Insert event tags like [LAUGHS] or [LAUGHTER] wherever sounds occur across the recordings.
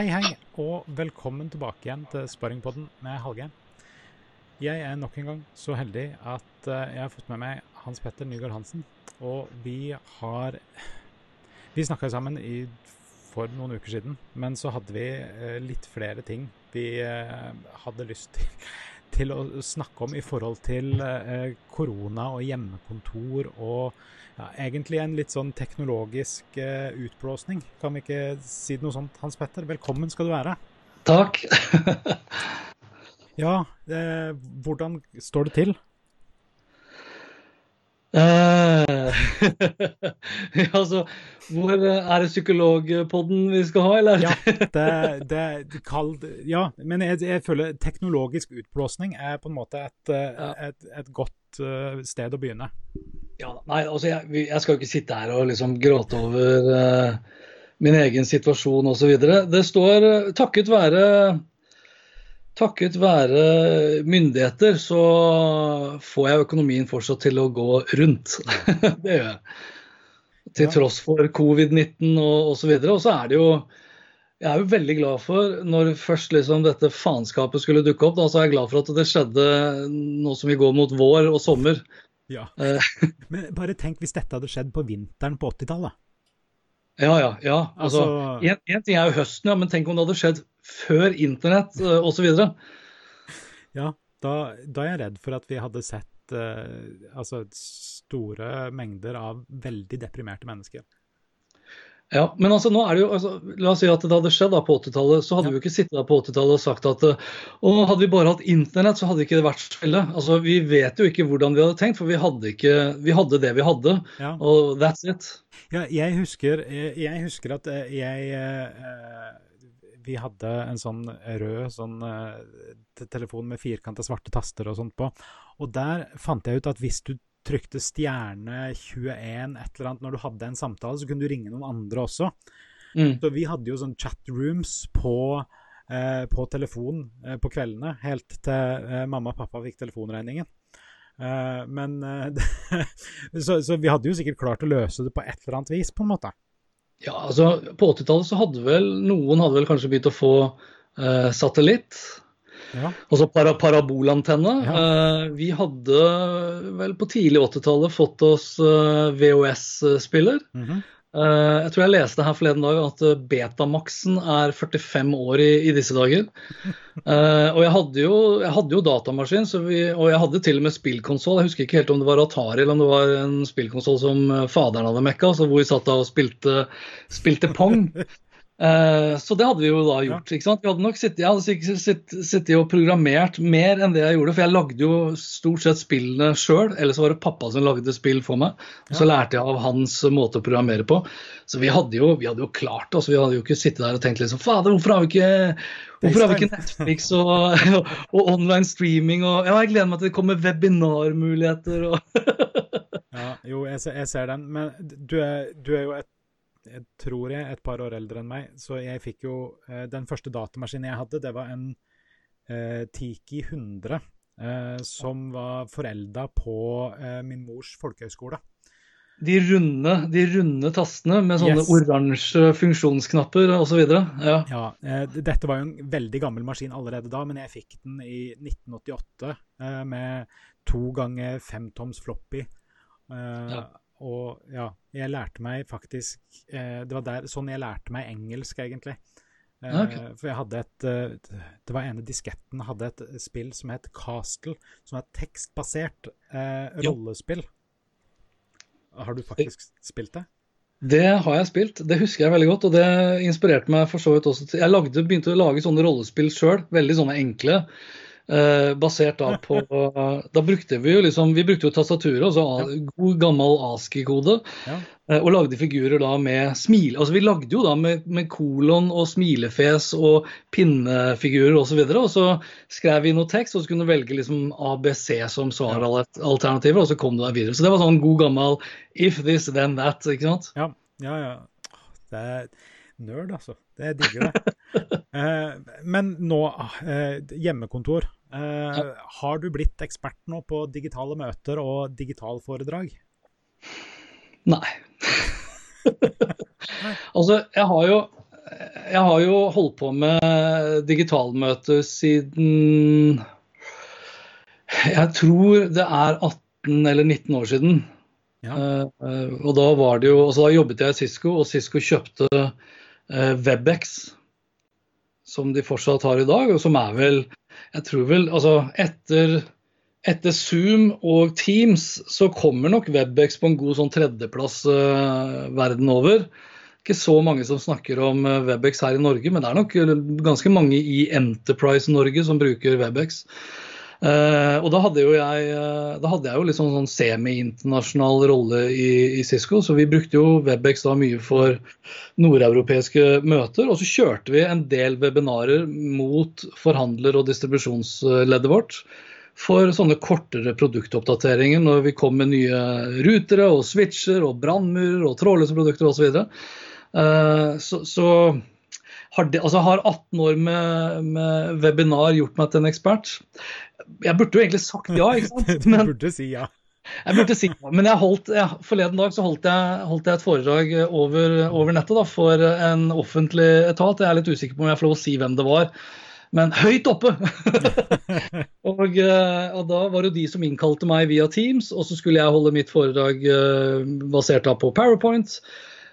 Hei, hei, og velkommen tilbake igjen til Sparringpodden med Hallgeir. Jeg er nok en gang så heldig at eh, jeg har fått med meg Hans Petter Nygaard Hansen. Og vi har Vi snakka sammen i, for noen uker siden, men så hadde vi eh, litt flere ting vi eh, hadde lyst til, til å snakke om i forhold til korona og hjemmekontor og ja, egentlig en litt sånn teknologisk eh, utblåsning. Kan vi ikke si noe sånt, Hans Petter? Velkommen skal du være. Takk. [LAUGHS] Ja, eh, hvordan står det til? [LAUGHS] Uh, altså, hvor er det psykologpodden vi skal ha, eller? Ja, [LAUGHS] det, det, det kald, ja men jeg, jeg, føler teknologisk utblåsning er på en måte et, Ja. et, et godt eh, sted å begynne. Ja, nei, altså, jeg, jeg skal jo ikke sitte her og liksom gråte over uh, min egen situasjon osv. Det står eh, takket være Takket være myndigheter så får jeg økonomien fortsatt til å gå rundt. [LAUGHS] det gjør jeg. Til Ja. tross for covid-19 og osv. Og, og så er det jo Jeg er jo veldig glad for, når først liksom dette faenskapet skulle dukke opp, da, så er jeg glad for at det skjedde nå som vi går mot vår og sommer. Ja. [LAUGHS] Eh. Men bare tenk hvis dette hadde skjedd på vinteren på 80-tallet. Ja, ja. ja. Altså, Altså, en, en ting er jo høsten, ja, men tenk om det hadde skjedd før internett uh, osv. ja, da, da er jeg redd for at vi hadde sett uh, altså store mengder av veldig deprimerte mennesker. Ja, men altså, nå er det jo, altså, La oss si at det hadde skjedd da på 80-tallet, så hadde Ja. vi jo ikke sittet der på 80-tallet og sagt at uh, å, hadde vi bare hatt internett, så hadde ikke det vært så ille. Altså, vi vet jo ikke hvordan vi hadde tenkt, for vi hadde, ikke, vi hadde det vi hadde, Ja. og that's it. Ja, jeg husker, jeg, jeg husker at eh, jeg eh, Vi hadde en sånn rød sånn, eh, telefon med firkanta svarte taster og sånt på. Og der fant jeg ut at hvis du trykte stjerne 21 et eller annet når du hadde en samtale, så kunne du ringe noen andre også. Mm. Så vi hadde jo sånn chatrooms på, eh, på telefon eh, på kveldene, helt til eh, mamma og pappa fikk telefonregningen. Eh, men eh, [LAUGHS] så, så vi hadde jo sikkert klart å løse det på et eller annet vis, på en måte. Ja, altså På 80-tallet så hadde vel noen hadde vel kanskje begynt å få eh, satellitt. Ja. Altså para, parabolantenne. Ja. Eh, vi hadde vel på tidlig 80-tallet fått oss eh, VHS-spiller. Mhm. Eh, jeg tror jeg leste her forleden dag at Betamaxen er 45 år i, i disse dager. [LAUGHS] Og jeg hadde jo, jeg hadde jo datamaskin, så vi, og jeg hadde til og med spillkonsoll. Jeg husker ikke helt om det var Atari eller om det var en spillkonsoll som faderen hadde mekka, så hvor vi satt da og spilte, spilte pong. [LAUGHS] Eh, så det hadde vi jo da gjort. ikke sant? Vi hadde nok sittet, jeg hadde sikkert sitt- sittet og programmert mer enn det jeg gjorde, for jeg lagde jo stort sett spillene sjøl. Eller så var det pappa som lagde spill for meg. Og så lærte jeg av hans måte å programmere på. Så vi hadde jo, vi hadde jo klart det. Altså, vi hadde jo ikke sittet der og tenkt liksom Fader, hvorfor har vi ikke Hvorfor har vi ikke Netflix og, [LAUGHS] og online streaming og Ja, jeg gleder meg til det kommer webinarmuligheter og [LAUGHS] Ja, jo, jeg ser, jeg ser den. Men du er, du er jo et jeg tror jeg et par år eldre enn meg, så jeg fikk jo eh, Den første datamaskinen jeg hadde, det var en eh, Tiki 100 eh, som var forelda på eh, min mors folkehøyskole. de runde, de runde tastene med sånne Yes. oransje funksjonsknapper osv. Ja. Ja, eh, dette var jo en veldig gammel maskin allerede da, men jeg fikk den i 1988 eh, med to ganger femtoms floppy. Eh, Ja. Og ja, jeg lærte meg faktisk eh, Det var der, sånn jeg lærte meg engelsk, egentlig. Eh, Ja. For jeg hadde et eh, Det var ene disketten hadde et spill som het Castle, som er et tekstbasert eh, rollespill. Har du faktisk spilt det? Det har jeg spilt, det husker jeg veldig godt. Og det inspirerte meg for så vidt også til Jeg lagde, begynte å lage sånne rollespill sjøl, veldig sånne enkle. Eh, basert da på [LAUGHS] Da brukte vi jo liksom Vi brukte jo tastaturet, altså god gammel ASCII-kode. Ja. eh, Og lagde figurer da med smil... Altså vi lagde jo da med, med kolon og smilefjes og pinnefigurer osv. Og, så videre, og så skrev vi noe tekst, og så kunne du velge liksom ABC som svaralternativer, og så kom du deg videre. Så det var sånn god gammel if this, then that. ikke sant? Ja, ja. ja. Det er nerd, altså. Det digger det. [LAUGHS] eh, men nå, eh, hjemmekontor. Eh, Har du blitt ekspert nå på digitale møter og digitalforedrag? Nei. [LAUGHS] altså, jeg har jo jeg har jo holdt på med digitalmøter siden Jeg tror det er 18 eller 19 år siden. Ja. Uh, og da var det jo, altså da jobbet jeg i Cisco, og Cisco kjøpte uh, Webex, som de fortsatt har i dag, og som er vel Jeg tror vel Altså, etter, etter Zoom og Teams så kommer nok Webex på en god sånn tredjeplass uh, verden over. Ikke så mange som snakker om Webex her i Norge, men det er nok ganske mange i Enterprise Norge som bruker Webex. Uh, og da hadde, jeg, uh, da hadde jeg jo litt sånn, sånn semi-internasjonal rolle i, i, Cisco, så vi brukte jo Webex da mye for nordeuropeiske møter. Og så kjørte vi en del webinarer mot forhandler- og distribusjonsleddet vårt for sånne kortere produktoppdateringer når vi kom med nye rutere og switcher og brannmurer og trådløse produkter osv. Så, uh, så, så har, det, altså har 18 år med, med, webinar gjort meg til en ekspert? Jeg burde jo egentlig sagt ja, ikke sant? [LAUGHS] Men, du burde si ja. Jeg burde si ja, men jeg holdt, ja, forleden dag så holdt jeg, holdt jeg et foredrag over, over nettet da, for en offentlig etat. Jeg er litt usikker på om jeg får lov å si hvem det var, men høyt oppe! [LAUGHS] og, eh, og, da var det de som innkalte meg via Teams, og så skulle jeg holde mitt foredrag uh, basert på PowerPoint.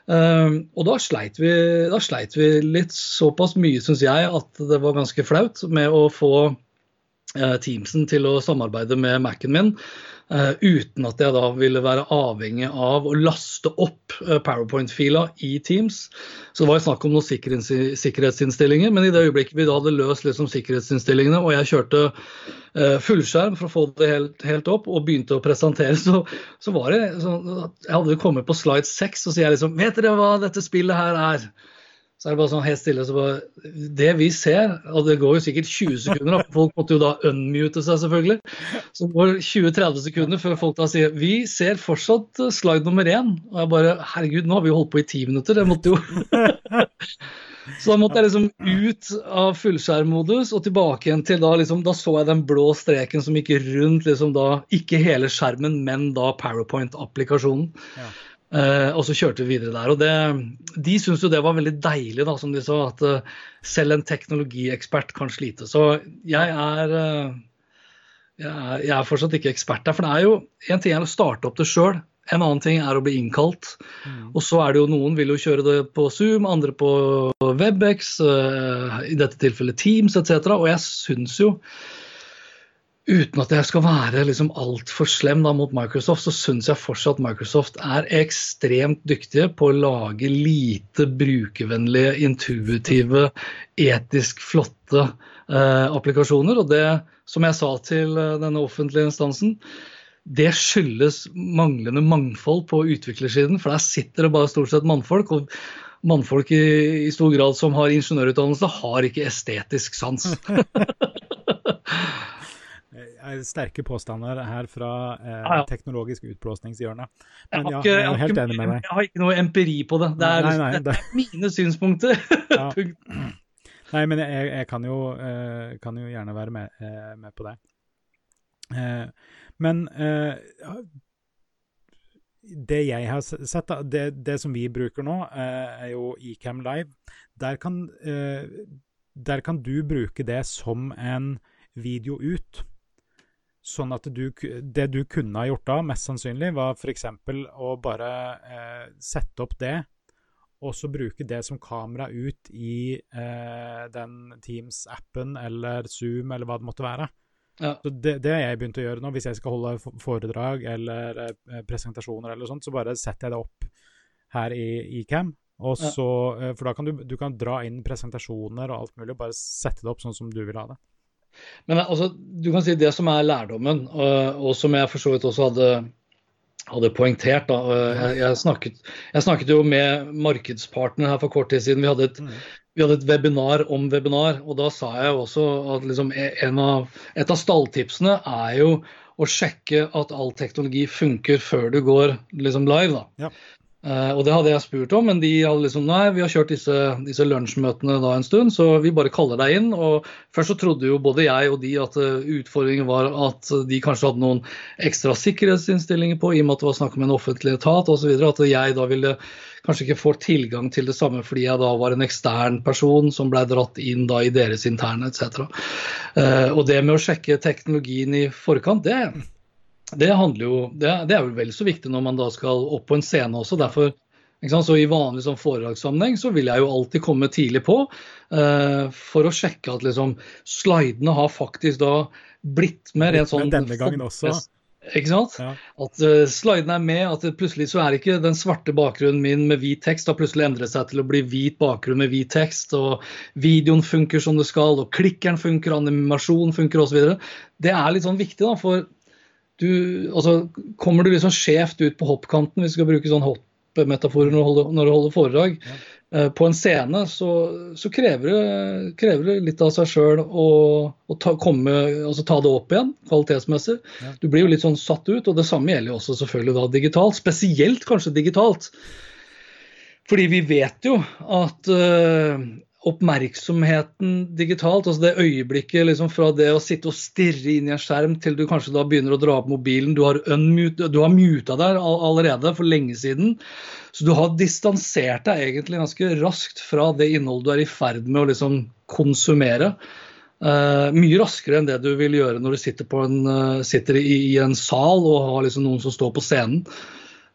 Uh, og da sleit, vi, da sleit vi litt såpass mye, syns jeg, at det var ganske flaut med å få Eh, Teamsen til å samarbeide med Mac-en min, uten at jeg da ville være avhengig av å laste opp uh, PowerPoint-fila i Teams. Så det var snakk om noen sikkerhets sikkerhetsinnstillinger, men i det øyeblikket vi da hadde løst liksom, sikkerhetsinnstillingene, og jeg kjørte uh, fullskjerm for å få det helt, helt, opp, og begynte å presentere, [LAUGHS] så, så var det så, Jeg hadde kommet på slide 6, og sier jeg liksom Vet dere hva dette spillet her er? Så er det bare sånn helt stille. så bare, Det vi ser, og det går jo sikkert 20 sekunder, da, folk måtte jo da unmute seg, selvfølgelig. Så går 20-30 sekunder før folk da sier vi ser fortsatt slide nummer én. Og jeg bare herregud, nå har vi holdt på i ti minutter. Det måtte jo [LAUGHS] Så da måtte jeg liksom ut av fullskjermmodus og tilbake igjen til da liksom, Da så jeg den blå streken som gikk rundt liksom da, ikke hele skjermen, men da PowerPoint-applikasjonen. Ja. Uh, og så kjørte vi videre der. og det, De syntes jo det var veldig deilig, da, som de sa, at uh, selv en teknologiekspert kan slite. Så jeg er, uh, jeg er, jeg er fortsatt ikke ekspert der. For det er jo en ting er å starte opp det sjøl, en annen ting er å bli innkalt. Mm. Og så er det jo noen vil jo kjøre det på Zoom, andre på Webex, i dette tilfellet Teams etc. Og jeg syns jo uten at jeg skal være liksom altfor slem da, mot Microsoft, så syns jeg fortsatt Microsoft er ekstremt dyktige på å lage lite brukervennlige, intuitive, etisk flotte eh, applikasjoner. Og det, som jeg sa til eh, denne offentlige instansen, det skyldes manglende mangfold på utviklersiden. For der sitter det bare stort sett mannfolk. og Mannfolk i, i stor grad som har ingeniørutdannelse, har ikke estetisk sans. [LAUGHS] sterke påstander her fra eh, teknologisk utblåsningshjørne. Men ja, jeg er helt enig med deg. Jeg har ikke noe empiri på det. Det er, nei, nei, det... er mine synspunkter. [LAUGHS] Ja. nei, men jeg, jeg kan, jo, uh, kan, jo, gjerne være med, med på det. Men det jeg har sett, det, det, som vi bruker nå, er jo Ecam Live. Der kan, der kan du bruke det som en video ut. Sånn at du, det du kunne ha gjort da, mest sannsynlig, var f.eks. å bare eh, sette opp det, og så bruke det som kamera ut i eh, den Teams-appen eller Zoom eller hva det måtte være. Ja. Så det, det har jeg begynt å gjøre nå. Hvis jeg skal holde foredrag eller eh, presentasjoner eller sånt, så bare setter jeg det opp her i, i Cam. Og så, ja. Eh, for da kan du, du kan dra inn presentasjoner og alt mulig, og bare sette det opp sånn som du vil ha det. Men altså, du kan si det som er lærdommen, og, og som jeg for så vidt også hadde, hadde poengtert. Da. Jeg, jeg, snakket, jeg, snakket, jo med markedspartner her for kort tid siden. Vi hadde, et, mm. vi hadde et webinar om webinar, og da sa jeg også at liksom av, et av stalltipsene er jo å sjekke at all teknologi funker før du går liksom live. da. Ja. Uh, og det hadde jeg spurt om, men de hadde liksom nei, vi har kjørt disse, disse lunsjmøtene da en stund, så vi bare kaller deg inn. Og først så trodde jo både jeg og de at uh, utfordringen var at de kanskje hadde noen ekstra sikkerhetsinnstillinger på, i og med at det var snakk om en offentlig etat osv. At jeg da ville kanskje ikke få tilgang til det samme fordi jeg da var en ekstern person som ble dratt inn da i deres interne etc. Uh, og det med å sjekke teknologien i forkant, det det, jo, det, det, er jo vel så viktig når man da skal opp på en scene også. derfor så I vanlig sånn foredragssammenheng så vil jeg jo alltid komme tidlig på uh, for å sjekke at liksom, slidene har faktisk da blitt med rent sånn Denne gangen også. Ikke sant? Ja. At uh, slidene er med, at plutselig så er ikke den svarte bakgrunnen min med hvit tekst har plutselig endret seg til å bli hvit bakgrunn med hvit tekst, og videoen funker som det skal, og klikkeren funker, animasjon funker osv. Det er litt sånn viktig, da, for du, altså, kommer du liksom skjevt ut på hoppkanten, hvis du skal bruke sånn hoppmetaforer når, når du holder foredrag, ja. uh, på en scene, så, så krever, det, krever, det, litt av seg sjøl å, å ta, komme, altså, ta, det opp igjen kvalitetsmessig. Ja. Du blir jo litt sånn satt ut, og det samme gjelder jo også selvfølgelig da digitalt. Spesielt kanskje digitalt. Fordi vi vet jo at uh, oppmerksomheten digitalt, altså det øyeblikket liksom fra det å sitte og stirre inn i en skjerm til du kanskje da begynner å dra opp mobilen, du har, unmute, har muta deg allerede for lenge siden. Så du har distansert deg egentlig ganske raskt fra det innholdet du er i ferd med å liksom konsumere. Uh, mye raskere enn det du vil gjøre når du sitter, en, uh, sitter i, i, en sal og har liksom noen som står på scenen.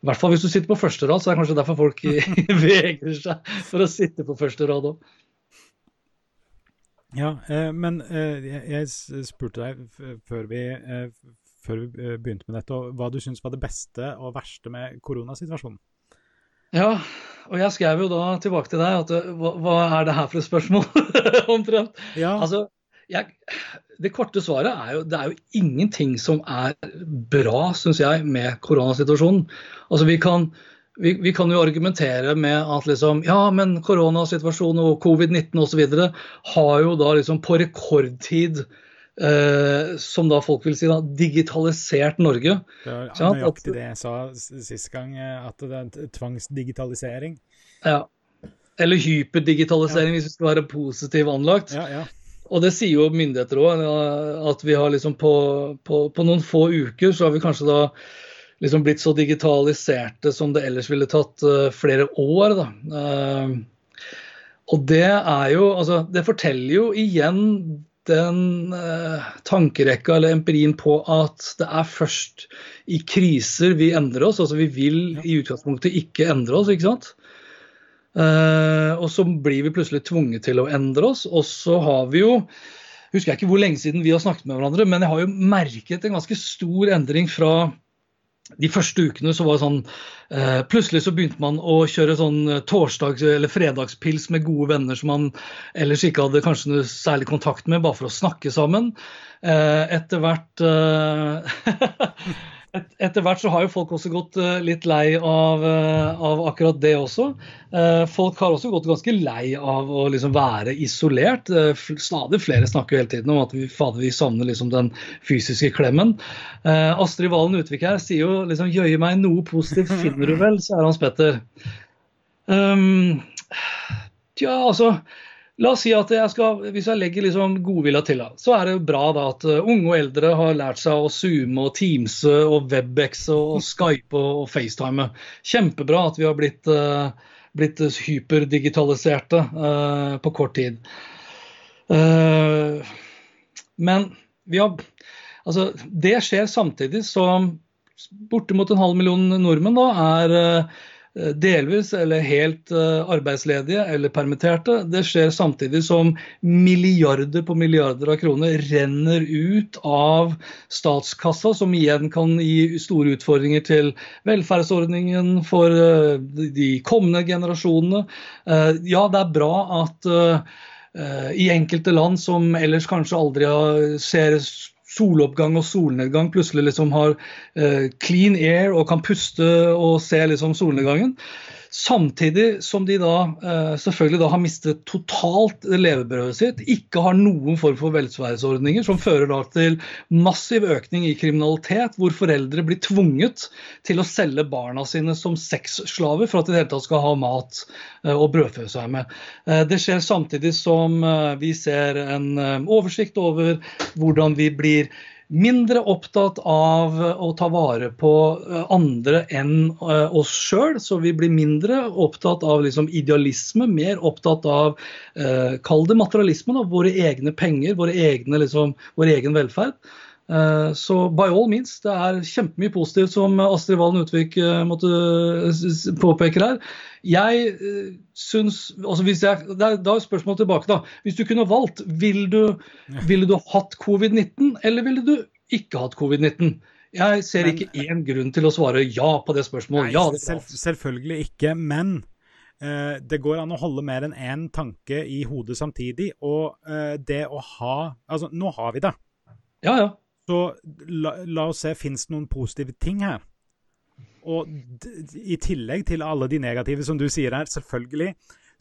I hvert fall hvis du sitter på første rad, så er det kanskje derfor folk [LAUGHS] vegrer seg for å sitte på første rad òg. Ja, eh, men eh, jeg spurte deg før vi, eh, før vi begynte med dette, hva du syns var det beste og verste med koronasituasjonen? Ja, og jeg skrev jo da tilbake til deg at hva, hva er det her for et spørsmål, [LAUGHS] omtrent? Ja. Altså, jeg, det korte svaret er jo det er jo ingenting som er bra, syns jeg, med koronasituasjonen. Altså, vi kan vi, vi, kan jo argumentere med at liksom, ja, men koronasituasjonen og covid-19 osv. har jo da liksom på rekordtid eh, som da folk vil si, da, digitalisert Norge. Det var nøyaktig det jeg sa sist gang, eh, at det er tvangsdigitalisering. Ja. Eller hyperdigitalisering, ja. hvis vi skal være positivt anlagt. Ja, ja. Og det sier jo myndigheter òg, at vi har liksom på, på, på noen få uker så har vi kanskje da liksom blitt så digitaliserte som det ellers ville tatt uh, flere år. Da. Uh, og det er jo Altså, det forteller jo igjen den uh, tankerekka eller empirien på at det er først i kriser vi endrer oss. Altså vi vil i utgangspunktet ikke endre oss, ikke sant. og så blir vi plutselig tvunget til å endre oss. Og så har vi jo husker jeg ikke hvor lenge siden vi har snakket med hverandre, men jeg har jo merket en ganske stor endring fra de første ukene så var det sånn eh, Plutselig så begynte man å kjøre sånn eh, torsdags- eller fredagspils med gode venner som man ellers ikke hadde kanskje noe særlig kontakt med, bare for å snakke sammen. Eh, etter hvert eh, [LAUGHS] et, etter hvert så har jo folk også gått uh, litt lei av, uh, av, akkurat det også. Uh, folk har også gått ganske lei av å liksom være isolert. stadig flere snakker jo hele tiden om at vi, fader, vi savner liksom den fysiske klemmen. Astrid Valen Utvik her sier jo liksom 'jøye meg, noe positivt finner du vel', sier Hans Petter. Um, ja, altså La oss si at jeg skal, hvis jeg legger liksom godvilja til, så er det bra da at uh, unge og eldre har lært seg å zoome og teamse og Webex og, Skype og, FaceTime. Kjempebra at vi har blitt, uh, blitt hyperdigitaliserte uh, på kort tid. men har, altså, det skjer samtidig som bortimot en halv million nordmenn da, er delvis eller helt eh, arbeidsledige eller permitterte. Det skjer samtidig som milliarder på milliarder av kroner renner ut av statskassa, som igjen kan gi store utfordringer til velferdsordningen for eh, de kommende generasjonene. Ja, det er bra at i enkelte land som ellers kanskje aldri ser soloppgang og solnedgang plutselig liksom har uh, clean air og kan puste og se liksom solnedgangen, Samtidig som de da eh, selvfølgelig da har mistet totalt levebrødet sitt, ikke har noen form for velferdsordninger, som fører da til massiv økning i kriminalitet, hvor foreldre blir tvunget til å selge barna sine som sexslaver for at de i det hele tatt skal ha mat eh, og brødfø seg med. Eh, det skjer samtidig som vi ser en oversikt over hvordan vi blir mindre opptatt av å ta vare på eh, andre enn eh, oss sjøl. Så vi blir mindre opptatt av liksom idealisme, mer opptatt av eh, kall det materialisme, da, våre egne penger, våre egne, liksom, vår egen velferd. Eh, så by all means, det er kjempemye positivt som Astrid Valen Utvik eh, måtte påpeker her. Jeg eh, syns altså hvis jeg, Da er spørsmålet tilbake, da. Hvis du kunne valgt, ville du, ville du hatt covid-19, eller ville du ikke hatt covid-19? Jeg ser men, ikke én grunn til å svare ja på det spørsmålet. Nei, ja, det selv, selvfølgelig ikke, men uh, det går an å holde mer enn én tanke i hodet samtidig. Og uh, det å ha Altså, nå har vi det. Ja, ja. Så la, la oss se, fins det noen positive ting her? Og i tillegg til alle de negative, som du sier her, selvfølgelig,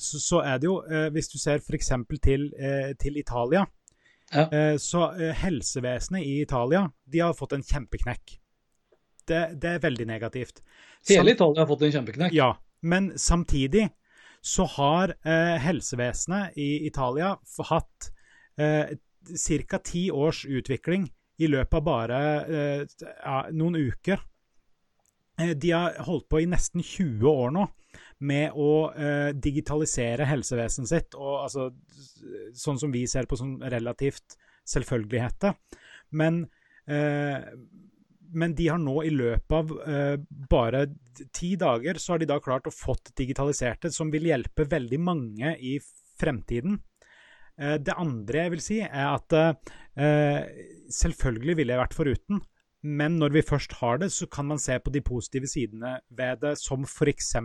så, så er det jo, eh, hvis du ser f.eks. Til, eh, til Italia, ja. eh, så eh, helsevesenet i Italia de har fått en kjempeknekk. Det, det er veldig negativt. Hele Italia har fått en kjempeknekk? Ja, men samtidig så har eh, helsevesenet i Italia hatt eh, ca. ti års utvikling i løpet av bare eh, ja, noen uker. Eh, de har holdt på i nesten 20 år nå med å eh, digitalisere helsevesenet sitt, og, altså, sånn som vi ser på som relativt selvfølgeligheter. Men, eh, men de har nå i løpet av eh, bare ti dager så har de da klart å fått digitalisert det, som vil hjelpe veldig mange i fremtiden. Eh, det andre jeg vil si, er at selvfølgelig ville jeg vært foruten. Men når vi først har det, så kan man se på de positive sidene ved det, som f.eks.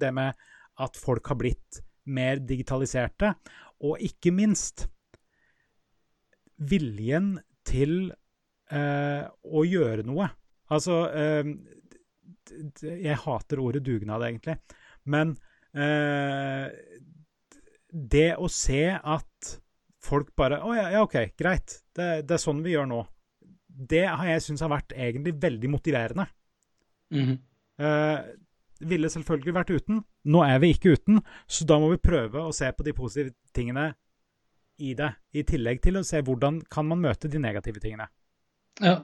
det med at folk har blitt mer digitaliserte, og ikke minst viljen til eh, å gjøre noe. Altså eh, Jeg hater ordet dugnad, egentlig. Men eh, det å se at folk bare Å ja, ja, OK, greit. Det, det, er sånn vi gjør nå. Det har jeg syntes har vært egentlig veldig motiverende. Mm -hmm. eh, ville selvfølgelig vært uten. Nå er vi ikke uten, så da må vi prøve å se på de positive tingene i det. I tillegg til å se hvordan kan man møte de negative tingene. Ja.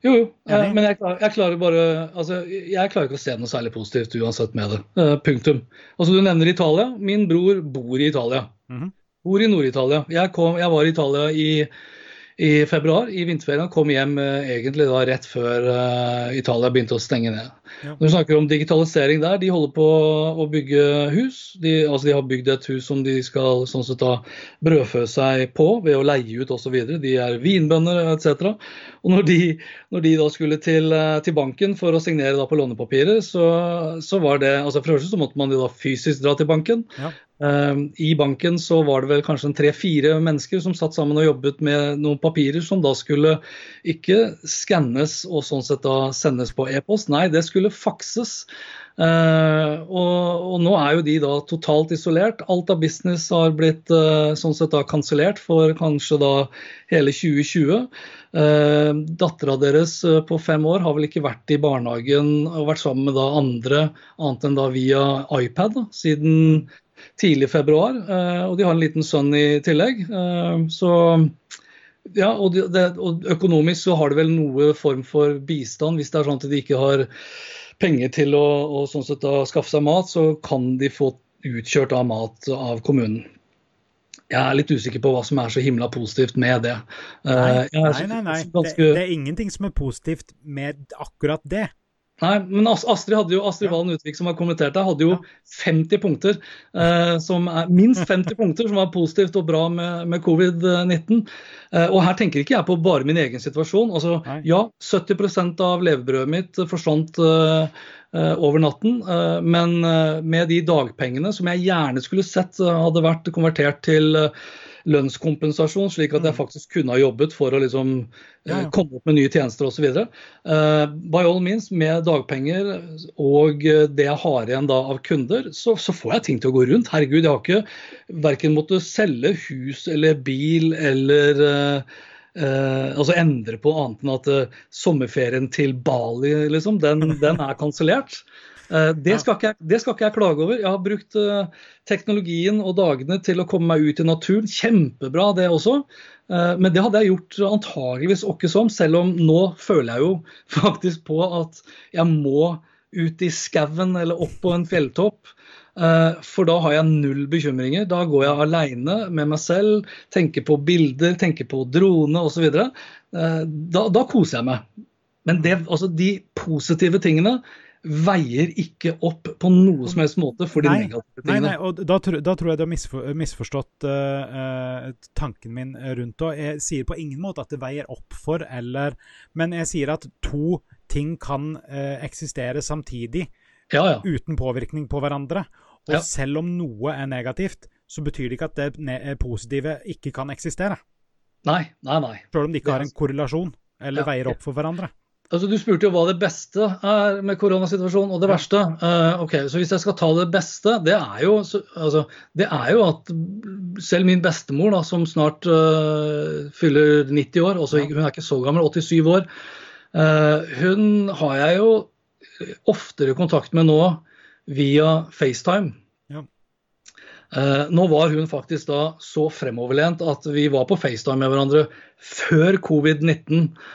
Jo, jo, ja, men jeg, jeg, klarer bare altså, jeg klarer ikke å se noe særlig positivt uansett med det. Uh, punktum. Altså, du nevner Italia. Min bror bor i Italia. Mm -hmm. Bor i Nord-Italia. Jeg, jeg, var i Italia i i februar, i vinterferien. Kom hjem uh, egentlig da rett før uh, Italia begynte å stenge ned. Ja. Når vi snakker om digitalisering der, de holder på å bygge hus. De, altså de har bygd et hus som de skal sånn sett da brødfø seg på ved å leie ut osv. De er vinbønder etc. Og når de, når de da skulle til, uh, til, banken for å signere på lånepapiret, så, så var det altså For det første så måtte man da fysisk dra til banken. Ja. Ehm, I banken så var det vel kanskje tre-fire mennesker som satt sammen og jobbet med noen papirer som da skulle ikke skannes og sånn sett da sendes på e-post, nei, det skulle fakses. Uh, og, nå er jo de da totalt isolert. Alt av business har blitt uh, sånn sett da kansellert for kanskje da hele 2020. Uh, Dattera deres uh, på fem år har vel ikke vært i barnehagen og vært sammen med da andre annet enn da via iPad da, siden tidlig februar. Eh, og de har en liten sønn i tillegg. Eh, så ja, og, det, og, økonomisk så har de vel noe form for bistand. Hvis det er sånn at de ikke har penger til å, å sånn skaffe seg mat, så kan de få utkjørt av mat av kommunen. Jeg er litt usikker på hva som er så himla positivt med det. Nei, eh, nei, nei. nei. Det, det, er ingenting som er positivt med akkurat det. Nei, men Astrid, hadde jo, Astrid Valen Utvik som har kommentert det, hadde jo 50 punkter. Eh, som er Minst 50 punkter som var positivt og bra med, med covid-19. Eh, og her tenker ikke jeg på bare min egen situasjon. Altså, ja, 70% av levebrødet mitt forsvant eh, eh, over natten. Eh, men eh, med de dagpengene som jeg gjerne skulle sett hadde vært konvertert til lønnskompensasjon, slik at jeg Mm. faktisk kunne ha jobbet for å liksom eh, Ja, ja. komme opp med nye tjenester osv. Uh, by all means, med dagpenger og eh, det jeg har igjen da av kunder, så, så får jeg ting til å gå rundt. Herregud, jeg har ikke verken måttet selge hus eller bil eller uh, Uh, altså endre på annet enn at uh, sommerferien til Bali, liksom, den, den er kansellert. Eh, det, skal ikke det skal ikke jeg klage over. Jeg har brukt eh, teknologien og dagene til å komme meg ut i naturen. Kjempebra, det også. Eh, men det hadde jeg gjort antageligvis åkke som, selv om nå føler jeg jo [LAUGHS] faktisk på at jeg må ut i skauen eller opp på en fjelltopp. For da har jeg null bekymringer. Da går jeg aleine med meg selv, tenker på bilder, tenker på drone osv. Da, da koser jeg meg. Men det, altså, de positive tingene veier ikke opp på noe som helst måte for de Nei, negative tingene. nei, og da, tror- da tror jeg du har misfor, misforstått uh, uh, tanken min rundt det. Jeg sier på ingen måte at det veier opp for, eller Men jeg sier at to ting kan uh, eksistere samtidig Ja, ja. uten påvirkning på hverandre. Og Ja. selv om noe er negativt, så betyr det ikke at det positive ikke kan eksistere. Nei, nei, nei. Selv om de ikke har en korrelasjon eller veier opp for hverandre. Altså, Du spurte jo hva det beste er med koronasituasjonen, og det verste. Uh, ok, så Hvis jeg skal ta det beste, det er jo, så, altså, det er jo at selv min bestemor, da, som snart uh, fyller 90 år, også, hun er ikke så gammel, 87 år, uh, hun har jeg jo oftere kontakt med nå via FaceTime. Ja. Eh, nå var hun faktisk da så fremoverlent at vi var på FaceTime med hverandre før covid-19 eh,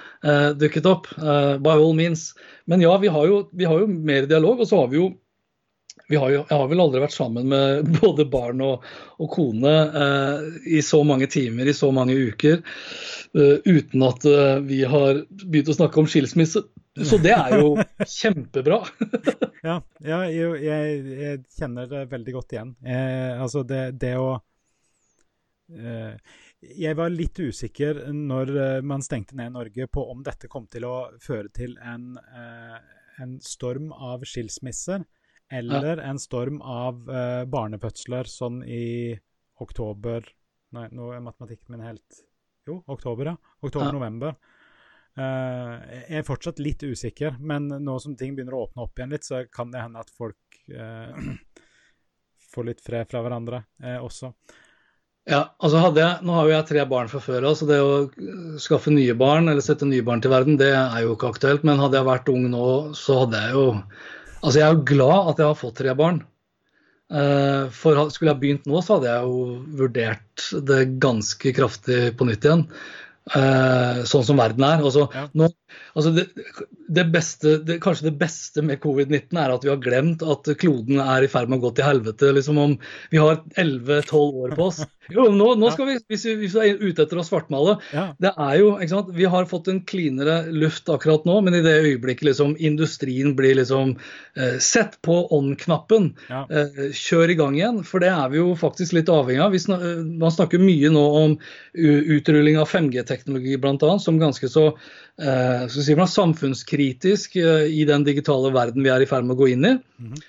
dukket opp. eh, by all means. Men ja, vi har, jo, vi har jo mer dialog, og så har vi jo vi har jo, jeg har vel aldri vært sammen med [LAUGHS] både barn og, og kone eh, i så mange timer i så mange uker uh, uten at uh, vi har begynt å snakke om skilsmisse. Så det er jo [LAUGHS] kjempebra. [LAUGHS] Ja, ja jeg, jeg kjenner det veldig godt igjen. Eh, altså det, det å eh, Jeg var litt usikker når eh, man stengte ned Norge på om dette kom til å føre til en, eh, en storm av skilsmisser, eller en storm av eh, barnefødsler sånn i oktober Nei, nå er matematikken min helt Jo, oktober, ja. Oktober-november. Jeg er fortsatt litt usikker, men nå som ting begynner å åpne opp igjen litt, så kan det hende at folk [CLEARS THROAT] får litt fred fra hverandre også. Ja, altså hadde jeg, Nå har jo jeg tre barn fra før av, så det å øh, skaffe nye barn eller sette nye barn til verden, det er jo ikke aktuelt. Men hadde jeg vært ung nå, så hadde jeg jo Altså jeg er jo glad at jeg har fått tre barn. Eh, For skulle jeg begynt nå, så hadde jeg jo vurdert det ganske kraftig på nytt igjen. Eh, Sånn som verden er. Altså, Ja. nå, altså det, det beste, det, kanskje det beste med covid-19 er at vi har glemt at kloden er i ferd med å gå til helvete. liksom om Vi har 11-12 år på oss. [LAUGHS] Jo, nå, nå skal vi, hvis vi, hvis vi er ute etter å svartmale Ja, det er jo, ikke sant, Vi har fått en cleanere luft akkurat nå, men i det øyeblikket liksom industrien blir liksom eh, Sett på on-knappen, ja, eh, kjør i gang igjen. For det er vi jo faktisk litt avhengig av. Vi snak, eh, man snakker mye nå om utrulling av 5G-teknologi bl.a. som ganske så skal si man, samfunnskritisk eh, i den digitale verden vi er i ferd med å gå inn i. Mhm.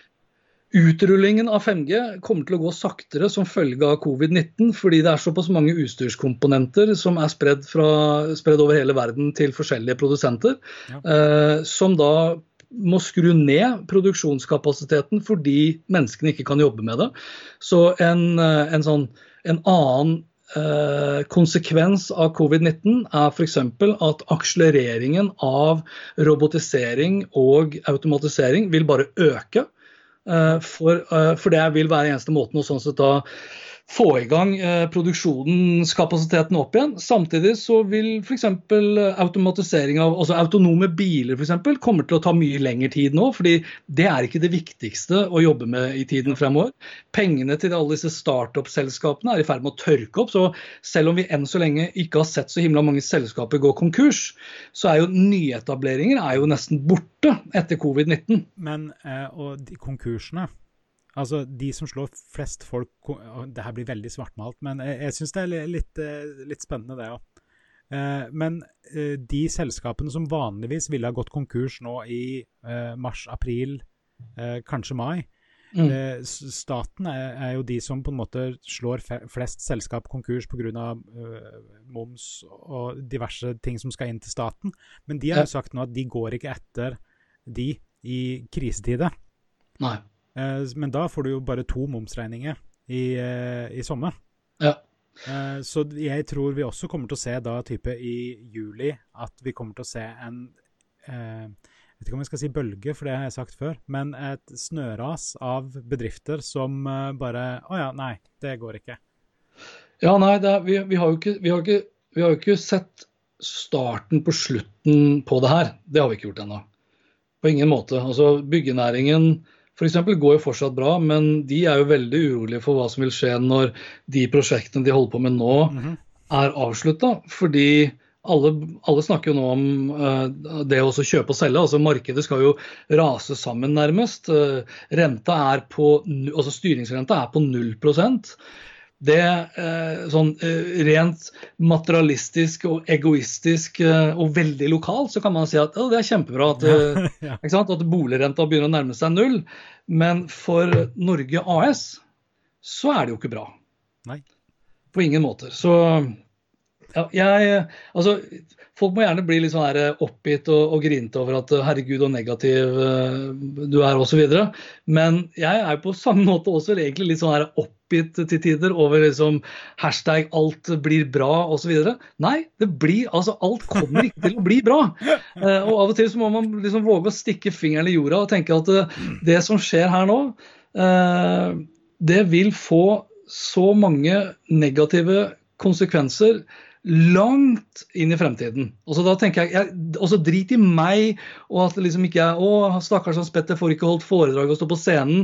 Utrullingen av 5G kommer til å gå saktere som følge av covid-19, fordi det er såpass mange utstyrskomponenter som er spredd, fra, spredd over hele verden til forskjellige produsenter, Ja. eh, som da må skru ned produksjonskapasiteten fordi menneskene ikke kan jobbe med det. Så en, eh, en, sånn, en annen eh, konsekvens av covid-19 er f.eks. at akselereringen av robotisering og automatisering vil bare øke. Eh, For, eh, for det vil være eneste måten å sånn sett da få i gang eh, produksjonskapasiteten opp igjen. Samtidig så vil f.eks. automatisering av altså autonome biler for eksempel, kommer til å ta mye lengre tid nå. fordi det er ikke det viktigste å jobbe med i tiden fremover. Pengene til alle disse startup-selskapene er i ferd med å tørke opp. Så selv om vi enn så lenge ikke har sett så himla mange selskaper gå konkurs, så er jo nyetableringer er jo nesten borte etter covid-19. Men eh, og de konkursene Altså, de som slår flest folk Det her blir veldig svartmalt, men jeg, jeg syns det er litt, eh, litt spennende, det òg. Eh, men eh, de selskapene som vanligvis ville ha gått konkurs nå i mars, april, kanskje mai, Mm. Staten er, er, jo de som på en måte slår flest selskap konkurs pga. Uh, moms og diverse ting som skal inn til staten. Men de har jo sagt nå at de går ikke etter de i krisetider. Nei. Uh, men da får du jo bare to momsregninger i, uh, i sommer. Ja. Uh, så jeg tror vi også kommer til å se da type i juli at vi kommer til å se en vet ikke om jeg skal si bølge, for det har jeg sagt før, men et snøras av bedrifter som bare Å ja, nei, det går ikke. Ja, nei, er, vi, vi, har ikke, vi, har ikke, vi, har jo ikke, sett starten på slutten på det her. Det har vi ikke gjort ennå. På ingen måte. Altså, Byggenæringen f.eks. går jo fortsatt bra, men de er jo veldig urolige for hva som vil skje når de prosjektene de holder på med nå, mm -hmm. er avslutta. Fordi alle, alle, snakker jo nå om uh, det å kjøpe og selge. altså Markedet skal jo rase sammen, nærmest. Uh, renta er på, altså Styringsrenta er på 0 det uh, sånn rent materialistisk og egoistisk og veldig lokalt, så kan man si at det er kjempebra at, [LAUGHS] ja, ja. at boligrenta begynner å nærme seg null. Men for Norge AS så er det jo ikke bra. Nei. På ingen måter. Så ja, jeg, altså, folk må gjerne bli litt sånn her eh, oppgitt og, og grinte over at eh, herregud og negativ du er osv. Men jeg er på samme måte også egentlig litt sånn her oppgitt til tider over liksom hashtag alt blir bra osv. Nei, det blir, altså alt kommer ikke til å bli bra. Uh, [LAUGHS] og av og til så må man liksom våge å stikke fingeren i jorda og tenke at uh, det som skjer her nå, det vil få så mange negative konsekvenser langt inn i fremtiden. Og så da tenker jeg, jeg også Drit i meg og at liksom ikke er Å, stakkars Hans Petter får ikke holdt foredrag og stå på scenen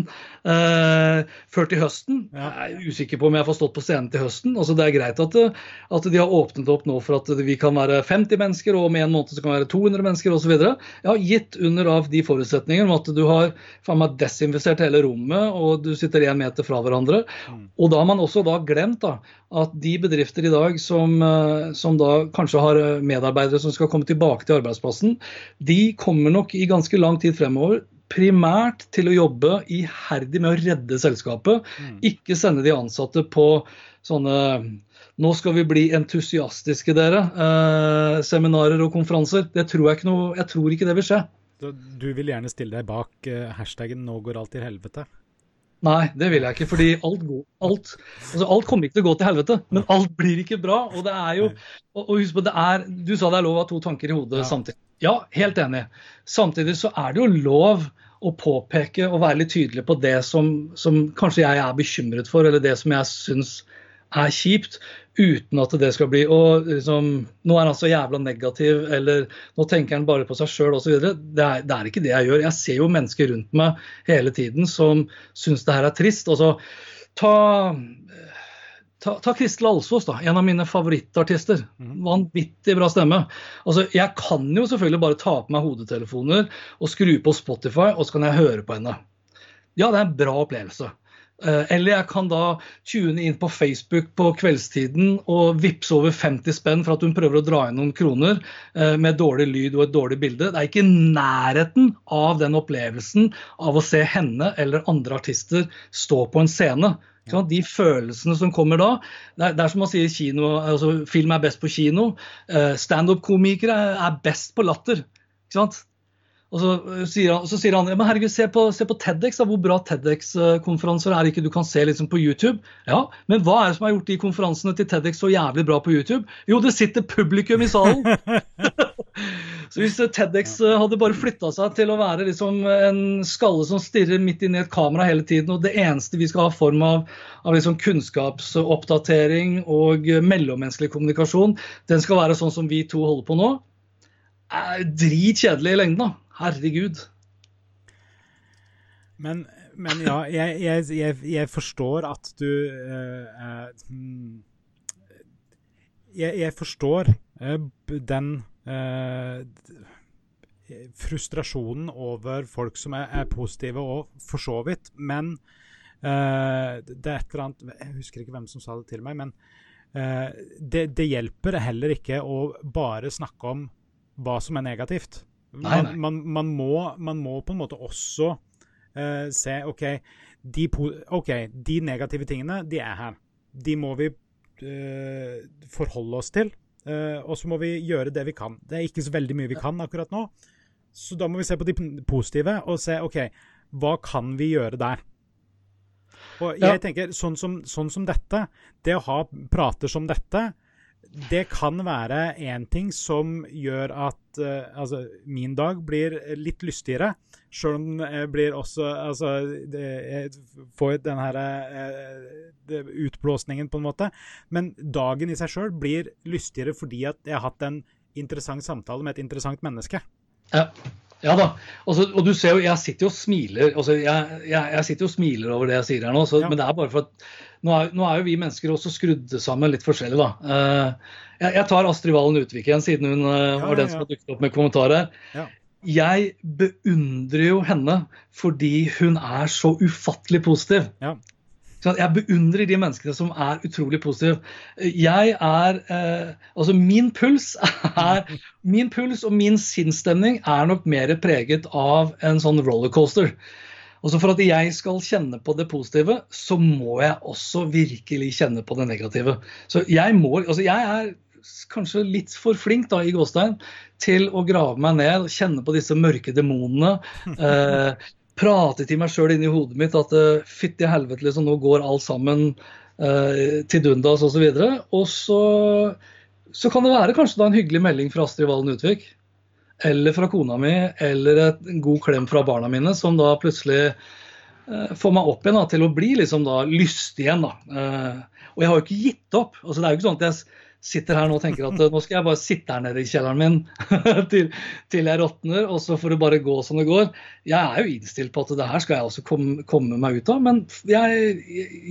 eh, før til høsten. Jeg er usikker på om jeg får stått på scenen til høsten. Altså Det er greit at, at, de har åpnet opp nå for at vi kan være 50 mennesker, og om en måned så kan være 200 mennesker osv. Ja, gitt under av de forutsetningene om at du har faen meg desinfisert hele rommet og du sitter én meter fra hverandre. Mm. Og da har man også da glemt da, at de bedrifter i dag som eh, som da kanskje har eh, medarbeidere som skal komme tilbake til arbeidsplassen, de kommer nok i ganske lang tid fremover primært til å jobbe iherdig med å redde selskapet. Mm. Ikke sende de ansatte på sånne nå skal vi bli entusiastiske, dere. Eh, seminarer og konferanser. Det tror jeg ikke noe Jeg tror ikke det vil skje. Du vil gjerne stille deg bak hashtagen hashtaggen 'nå går alt til helvete'? Nei, det vil jeg ikke. fordi alt, går, alt, altså alt, kommer ikke til å gå til helvete, men alt blir ikke bra. Og det er jo, og husk på, det er, Du sa det er lov å ha to tanker i hodet ja. samtidig. Ja, helt enig. Samtidig så er det jo lov å påpeke og være litt tydelig på det som, som kanskje jeg er bekymret for, eller det som jeg syns er kjipt, uten at det skal bli og liksom, Nå er han så jævla negativ, eller nå tenker han bare på seg sjøl osv. Det, er, det er ikke det jeg gjør. Jeg ser jo mennesker rundt meg hele tiden som syns det her er trist. Altså, ta, ta, ta Kristel Alsås, da, en av mine favorittartister. Mhm. Vanvittig bra stemme. Altså, jeg kan jo selvfølgelig bare ta på meg hodetelefoner og skru på Spotify, og så kan jeg høre på henne. Ja, det er en bra opplevelse. Eh, eller jeg kan da tune inn på Facebook på kveldstiden og vippse over 50 spenn for at hun prøver å dra inn noen kroner eh, med dårlig lyd og et dårlig bilde. Det er ikke nærheten av den opplevelsen av å se henne eller andre artister stå på en scene. De følelsene som kommer da. Det er, som man sier kino, altså, film er best på kino. Eh, standup-komikere er best på latter. Og så eh, sier han, så sier han men herregud, se på, se på TEDX, da, hvor bra TEDX-konferanser er ikke du kan se liksom på YouTube. Ja, Men hva er det som har gjort de konferansene til TEDX så jævlig bra på YouTube? Jo, det sitter publikum i salen! [LAUGHS] så hvis eh, TEDX eh, hadde bare flytta seg til å være liksom en skalle som stirrer midt inn i et kamera hele tiden, og det eneste vi skal ha form av, av liksom kunnskapsoppdatering og mellommenneskelig kommunikasjon, den skal være sånn som vi to holder på nå, er dritkjedelig i lengden. da. Herregud. Men, men ja, jeg, jeg, jeg, jeg, forstår at du uh, uh, jeg, forstår uh, den frustrasjonen over folk som er, er positive, og for så vidt. Men det er et eller annet Jeg husker ikke hvem som sa det til meg, men det, det hjelper heller ikke å bare snakke om hva som er negativt. Man, man, man, må, man, må, på en måte også uh, se OK, de, OK, de negative tingene, de er her. De må vi uh, forholde oss til. Uh, og så må vi gjøre det vi kan. Det er ikke så veldig mye vi kan akkurat nå. Så da må vi se på de positive og se OK, hva kan vi gjøre der? Og jeg ja. tenker, sånn som, sånn som, dette, det å ha prater som dette, det kan være én ting som gjør at uh, altså, min dag blir litt lystigere. Sjøl om det blir også Altså, det, jeg får den her uh, utblåsningen, på en måte. Men dagen i seg sjøl blir lystigere fordi at jeg har hatt en interessant samtale med et interessant menneske. Ja. Ja da. Altså, og du ser jo, jeg sitter jo og smiler altså, jeg, jeg, jeg, sitter jo og smiler over det jeg sier her nå. Så, ja. Men det er bare for at nå er, nå er, jo vi mennesker også skrudd sammen litt forskjellig, da. Uh, jeg, jeg, tar Astrid Valen Utvik igjen, siden hun uh, ja, var den som har dukket opp med kommentarer. Jeg beundrer jo henne fordi hun er så ufattelig positiv. Ja. Jeg beundrer de menneskene som er utrolig positive. Jeg er eh, Altså, min puls er Min puls og min sinnsstemning er nok mer preget av en sånn rollercoaster. Altså For at jeg skal kjenne på det positive, så må jeg også virkelig kjenne på det negative. Så jeg må Altså, jeg er kanskje litt for flink da, i Gåstein til å grave meg ned, kjenne på disse mørke demonene. [LAUGHS] Eh, prate til meg sjøl inni hodet mitt at uh, fytti helvete, liksom, nå går alt sammen eh, til dundas osv. Og, så og så, så kan det være kanskje da en hyggelig melding fra Astrid Valen Utvik. Eller fra kona mi, eller en god klem fra barna mine, som da plutselig uh, får meg opp igjen da, til å bli liksom da lystig igjen. da. Uh, og jeg har jo ikke gitt opp. altså Det er jo ikke sånn at jeg sitter her nå og tenker at nå skal jeg bare sitte her nede i kjelleren min [LAUGHS] til, til, jeg råtner, og så får det bare gå som det går. Jeg er jo innstilt på at det her skal jeg også komme, komme meg ut av, men jeg,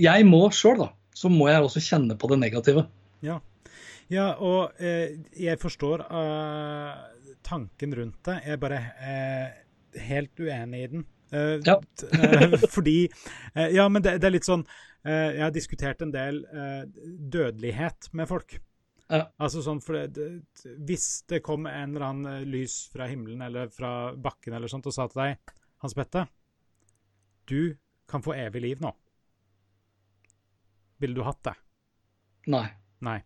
jeg må sjøl, da. Så må jeg også kjenne på det negative. Ja, ja og eh, jeg forstår uh, tanken rundt det. Jeg er bare eh, helt uenig i den. Eh, ja. [LAUGHS] fordi Ja, men det, det er litt sånn Jeg har diskutert en del dødelighet med folk. Ja. Altså sånn, for det, det, Hvis det kom en eller annen eh, lys fra himmelen eller fra bakken eller sånt og sa til deg Hans Bette, du kan få evig liv nå. Ville du hatt det? Nei. Nei.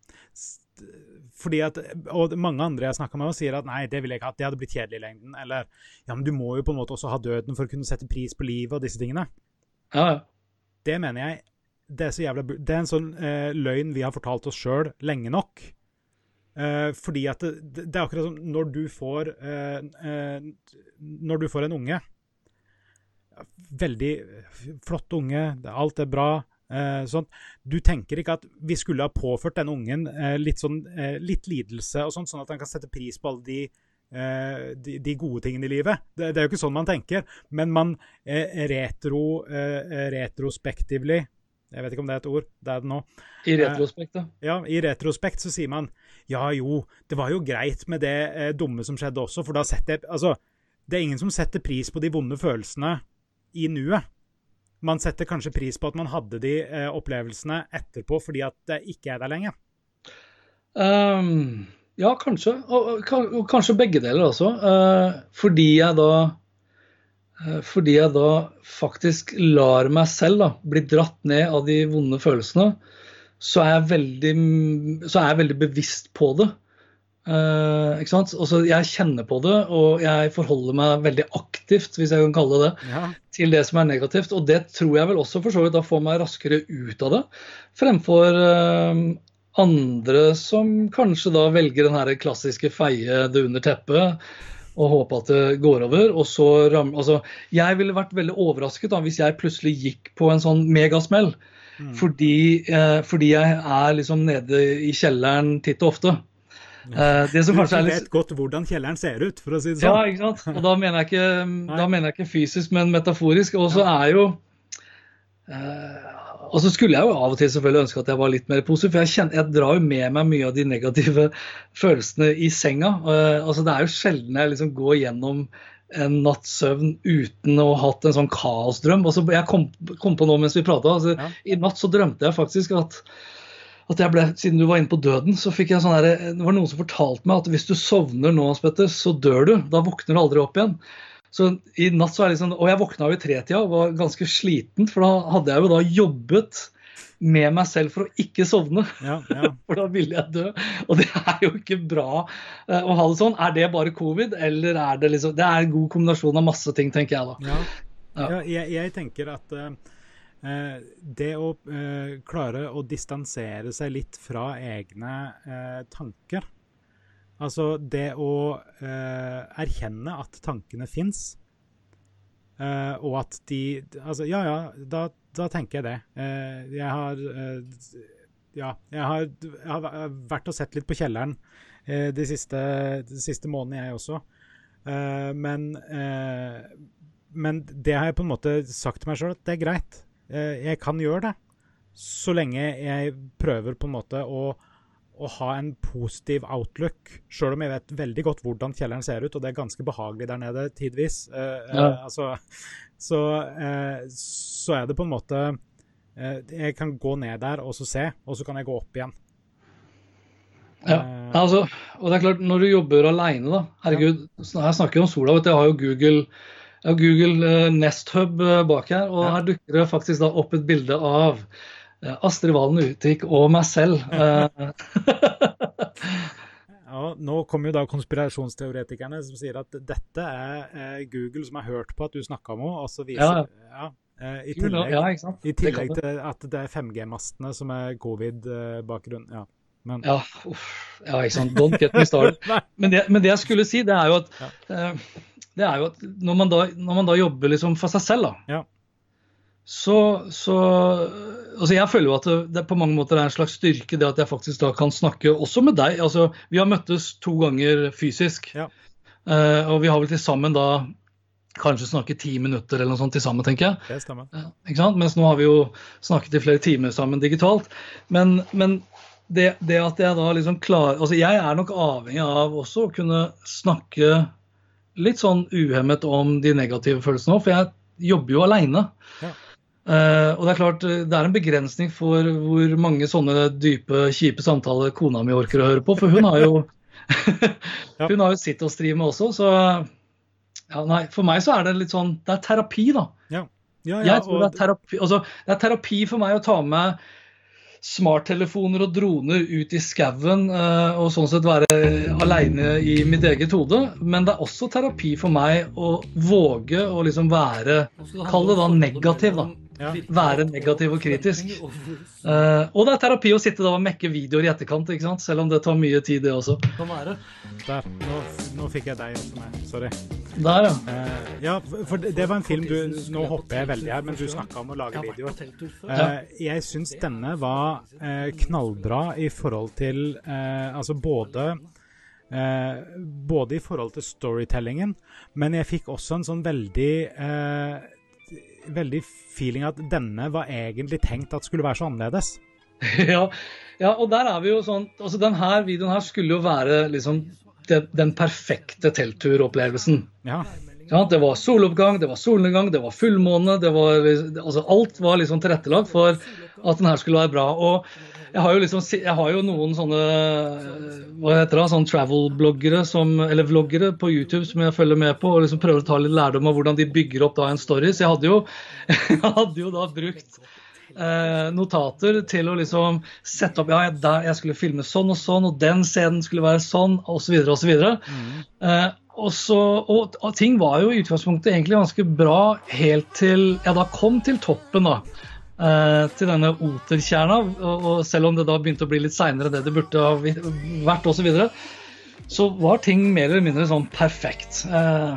Fordi at, Og mange andre jeg snakka med, sier at nei, det ville jeg ikke hatt, det hadde blitt kjedelig i lengden. Eller ja, men du må jo på en måte også ha døden for å kunne sette pris på livet og disse tingene. Ja. Det mener jeg det er, jævla, det er en sånn eh, løgn vi har fortalt oss sjøl lenge nok. Eh, fordi at det, det, er akkurat som når du får eh, eh Når du får en unge Veldig flott unge, alt er bra. Sånn. Du tenker ikke at vi skulle ha påført denne ungen eh, litt, sånn, eh, litt lidelse, og sånt, sånn at han kan sette pris på alle de de, de, gode tingene i livet. Det, det, er jo ikke sånn man tenker. Men man eh, retro, eh, retrospektively jeg vet ikke om det er et ord. Det er det nå. I retrospekt, da? Eh, ja, i retrospekt så sier man ja jo, det var jo greit med det eh, dumme som skjedde også, for da setter jeg Altså, det er ingen som setter pris på de vonde følelsene i nuet. Man setter kanskje pris på at man hadde de eh, opplevelsene etterpå fordi at det ikke er der lenge? Um, ja, kanskje. Og, og, kanskje begge deler også. Uh, fordi jeg da Eh, fordi jeg da faktisk lar meg selv da, bli dratt ned av de vonde følelsene, så er jeg veldig, er jeg veldig bevisst på det. Uh, ikke sant? Også jeg kjenner på det, og jeg forholder meg veldig aktivt hvis jeg kan kalle det det, ja. til det som er negativt. Og det tror jeg vel også for så vidt da får meg raskere ut av det, fremfor uh, andre som kanskje da velger den her klassiske feie det under teppet og håpe at det går over. og så ram, altså, Jeg ville vært veldig overrasket da, hvis jeg plutselig gikk på en sånn megasmell. Mm. Fordi, uh, fordi, jeg er liksom nede i kjelleren titt og ofte. Eh, det som kanskje er litt... vet godt hvordan kjelleren ser ut, for å si det sånn. Ja, ikke sant. Og da mener jeg ikke, mener jeg ikke fysisk, men metaforisk. Og så er jo eh, og så skulle jeg jo av og til selvfølgelig ønske at jeg var litt mer positiv, for jeg, kjenner, jeg drar jo med meg mye av de negative [LAUGHS] følelsene i senga. Uh, altså Det er jo sjelden jeg liksom går gjennom en natts søvn uten å ha hatt en sånn kaosdrøm. Altså, jeg kom, kom, på nå mens vi prata. Altså, ja. I natt så drømte jeg faktisk at, at jeg ble, Siden du var inne på døden, så fikk jeg sånn her, det var noen som fortalte meg at hvis du sovner nå, Spetter, så dør du. Da våkner du aldri opp igjen. Så i natt så er det liksom Og jeg våkna jo i tretida og var ganske sliten, for da hadde jeg jo da jobbet med meg selv for å ikke sovne. Ja, ja. [LAUGHS] For da ville jeg dø. Og det er jo ikke bra eh, å ha det sånn. Er det bare covid, eller er det liksom Det er en god kombinasjon av masse ting, tenker jeg da. Ja. Jeg, jeg tenker at eh, eh, det å eh, klare å distansere seg litt fra egne eh, tanker Altså det å eh, erkjenne at tankene fins, og at de Altså, ja ja, da, da tenker jeg det. Eh, jeg har Ja, jeg har, jeg har vært og sett litt på kjelleren eh, de siste, siste månedene, jeg også. Eh, men men det har jeg på en måte sagt til meg sjøl at det er greit. Jeg kan gjøre det. Så lenge jeg prøver på en måte å, å ha en positiv outlook. Sjøl om jeg vet veldig godt hvordan kjelleren ser ut, og det er ganske behagelig der nede tidvis. Ja. altså, så, så er det på en måte Jeg kan gå ned der og så se, og så kan jeg gå opp igjen. Ja, altså, og det er klart, når du jobber aleine, da Herregud, her snakker vi om sola. vet du, Jeg har jo Google jeg Google uh, Nest Hub uh, bak her, og her dukker det faktisk da opp et bilde av uh, Astrid Valen Utvik og meg selv. Uh, [LAUGHS] Ja, nå kommer jo da konspirasjonsteoretikerne som sier at dette er eh, Google som har hørt på at du snakka om henne, og så viser ja, ja. I tillegg, ja, i tillegg til at det er 5G-mastene som er covid-bakgrunn. Ja. Men Ja, uff, ja, ikke sant. Don't get me started. [LAUGHS] Men det, men det jeg skulle si, det er jo at, Ja. eh, det er jo at når, man da, når man da jobber liksom for seg selv, da, Ja. så, så altså Jeg føler jo at det, det på mange måter er en slags styrke det at jeg faktisk da kan snakke også med deg. altså Vi har møttes to ganger fysisk, Ja. uh, og vi har vel til sammen da kanskje snakket ti minutter eller noe sånt til sammen, tenker jeg. det stemmer. Ja? Mens nå har vi jo snakket i flere timer sammen digitalt. Men, men det, det at jeg da liksom klarer Altså jeg er nok avhengig av også å kunne snakke litt sånn uhemmet om de negative følelsene òg, for jeg jobber jo aleine. Ja. Uh, og det er klart, det er en begrensning for hvor mange sånne dype, kjipe samtaler kona mi orker å høre på, for hun har jo [LAUGHS] Hun har jo sitt å stri med også, så ja, nei, for meg så er det litt sånn Det er terapi, da. Ja, ja, Jeg tror det er terapi, altså, det er terapi for meg å ta med smarttelefoner og droner ut i skauen eh, og sånn sett være aleine i mitt eget hode. Men det er også terapi for meg å våge å liksom være Kall det da negativ, da. Ja. Være negativ og kritisk. Uh, og det er terapi å sitte da og mekke videoer i etterkant, ikke sant? selv om det tar mye tid, det også. der, nå, nå fikk jeg deg også med. Sorry. Der, ja. Uh, ja, for det, det var en film du Nå hopper jeg veldig her, men du snakka om å lage videoer. Uh, jeg syns denne var eh, knallbra i forhold til eh, Altså både eh, Både i forhold til storytellingen, men jeg fikk også en sånn veldig eh, Veldig feeling at denne var egentlig tenkt at skulle være så annerledes. [LAUGHS] ja, ja, og der er vi jo sånn altså Denne videoen her skulle jo være liksom den, den perfekte teltturopplevelsen. Ja. Ja, det var soloppgang, det var solnedgang, det var fullmåne. Det var, altså alt var liksom tilrettelagt for at den her skulle være bra. Og jeg har jo liksom, jeg har jo noen sånne hva heter det, sånn travel-bloggere eller vloggere på YouTube som jeg følger med på og liksom prøver å ta litt lærdom av hvordan de bygger opp da en story. Så jeg hadde jo, [LAUGHS] jeg hadde jo da brukt eh, notater til å liksom sette opp ja, der jeg skulle filme sånn og sånn, og den scenen skulle være sånn, osv. osv. Eh, og, så, og, og ting var jo i utgangspunktet egentlig ganske bra helt til jeg da kom til toppen, da. Eh, til denne oterkjerna. Og, og selv om det da begynte å bli litt seinere enn det det burde ha vært osv., så, videre, så var ting mer eller mindre sånn perfekt. Eh,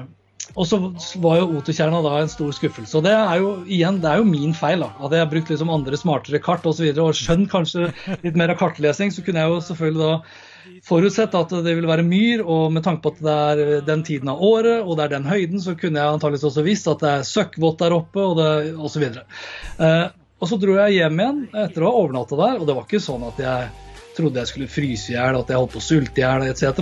og så var jo Oterkjerna da en stor skuffelse. Og det er jo igjen, det er jo min feil. da. Hadde jeg brukt liksom andre smartere kart osv. Og, så videre, og skjønt kanskje litt mer av kartlesing, så kunne jeg jo selvfølgelig da forutsett at det ville være myr, og med tanke på at det er den tiden av året og det er den høyden, så kunne jeg antakeligvis også visst at det er søkkvått der oppe og, det, og så så dro jeg hjem igjen etter å ha overnatta der, og det var ikke sånn at jeg trodde jeg skulle fryse i hjel, at jeg holdt på å sulte i hjel etc.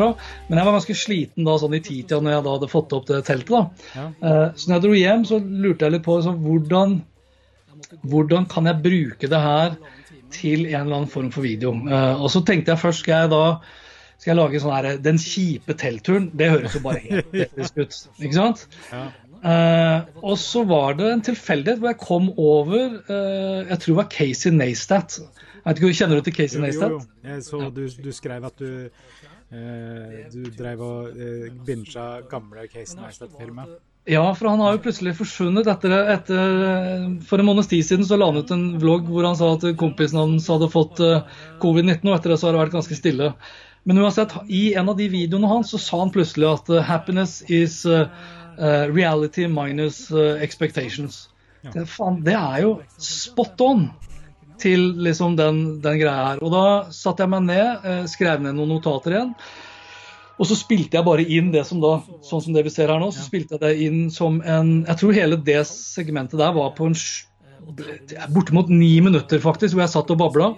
Men jeg var ganske sliten da sånn i titida når jeg da hadde fått opp det teltet. da. Ja. Eh, Så når jeg dro hjem, så lurte jeg litt på sånn, hvordan, hvordan kan jeg bruke det her til en eller annen form for video. Eh, og så tenkte jeg først skal jeg da skal jeg lage sånn her Den kjipe teltturen. Det høres jo bare helt [LAUGHS] teknisk ut. ikke sant? Ja. Eh, og så var det en tilfeldighet hvor jeg kom over eh, Jeg tror det var Casey Neistat. Jeg vet ikke, Kjenner du til Casey Neistat? Jo, jo. Jeg så du, du skrev at du eh, du drev og eh, binga gamle Casey Neistat-filmer. Ja, for han har jo plutselig forsvunnet. Etter, etter, for en måneds tid siden så la han ut en vlogg hvor han sa at kompisen hans hadde fått eh, covid-19, og etter det så har det vært ganske stille. Men uansett, i en av de videoene hans så sa han plutselig at uh, 'happiness is uh, uh, reality minus expectations'. Ja. Det, fan, det er jo spot on til liksom den, den greia her. Og da satte jeg meg ned, skrev ned noen notater igjen. Og så spilte jeg bare inn det som da, sånn som det vi ser her nå, så spilte jeg det inn som en Jeg tror hele det segmentet der var på en bortimot ni minutter, faktisk, hvor jeg satt og babla.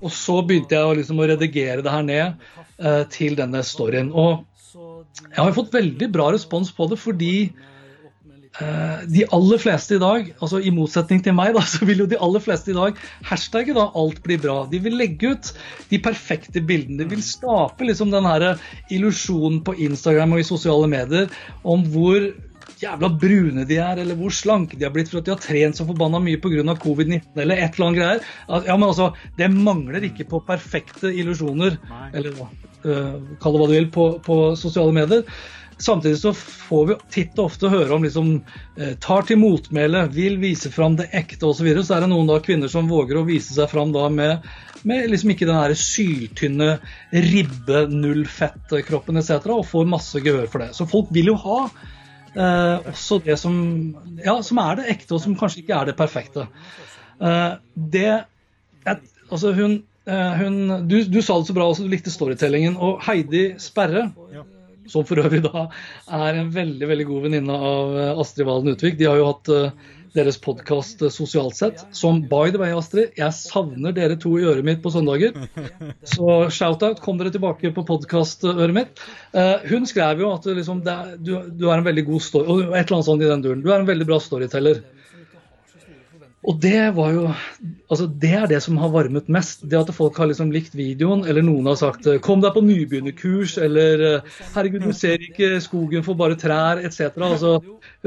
Og så begynte jeg liksom, å redigere det her ned eh, til denne storyen. Og jeg har fått veldig bra respons på det fordi eh, de aller fleste i dag, altså i motsetning til meg, da, [LAUGHS] så vil jo de aller fleste i dag hashtagge da 'alt blir bra'. De vil legge ut de perfekte bildene. De vil skape liksom den her illusjonen på Instagram og i sosiale medier om hvor jævla brune de er, eller hvor slanke de har blitt for at de har trent så forbanna mye pga. covid-19 eller et eller annet greier. Ja, men altså, Det mangler ikke på perfekte illusjoner, eller uh, kall det hva du vil, på, på, sosiale medier. Samtidig så får vi titt og ofte høre om liksom uh, tar til motmæle, vil vise fram det ekte osv. Så, videre. så er det noen da kvinner som våger å vise seg fram da med, med liksom ikke den her syltynne ribbe, null fett-kroppen etc. og får masse gehør for det. Så folk vil jo ha Eh, også det som, ja, som, er det ekte, og som kanskje ikke er det perfekte. Eh, det et, altså hun, eh, hun du, du, sa det så bra også, du likte storytellingen. Og Heidi Sperre, ja. som for øvrig da er en veldig veldig god venninne av eh, Astrid Valen Utvik, de har jo hatt eh, deres podkast eh, sosialt sett. Som by the way, Astrid, jeg savner dere to i øret mitt på søndager. Så shout-out, kom dere tilbake på podkastøret mitt. Uh, hun skrev jo at liksom, er, du, du, er en veldig god story, et eller annet sånt i den duren. Du er en veldig bra storyteller. Og det var jo altså Det er det som har varmet mest. Det at folk har liksom likt videoen, eller noen har sagt 'kom deg på nybegynnerkurs', eller 'herregud, du ser ikke skogen for bare trær', etc. Altså,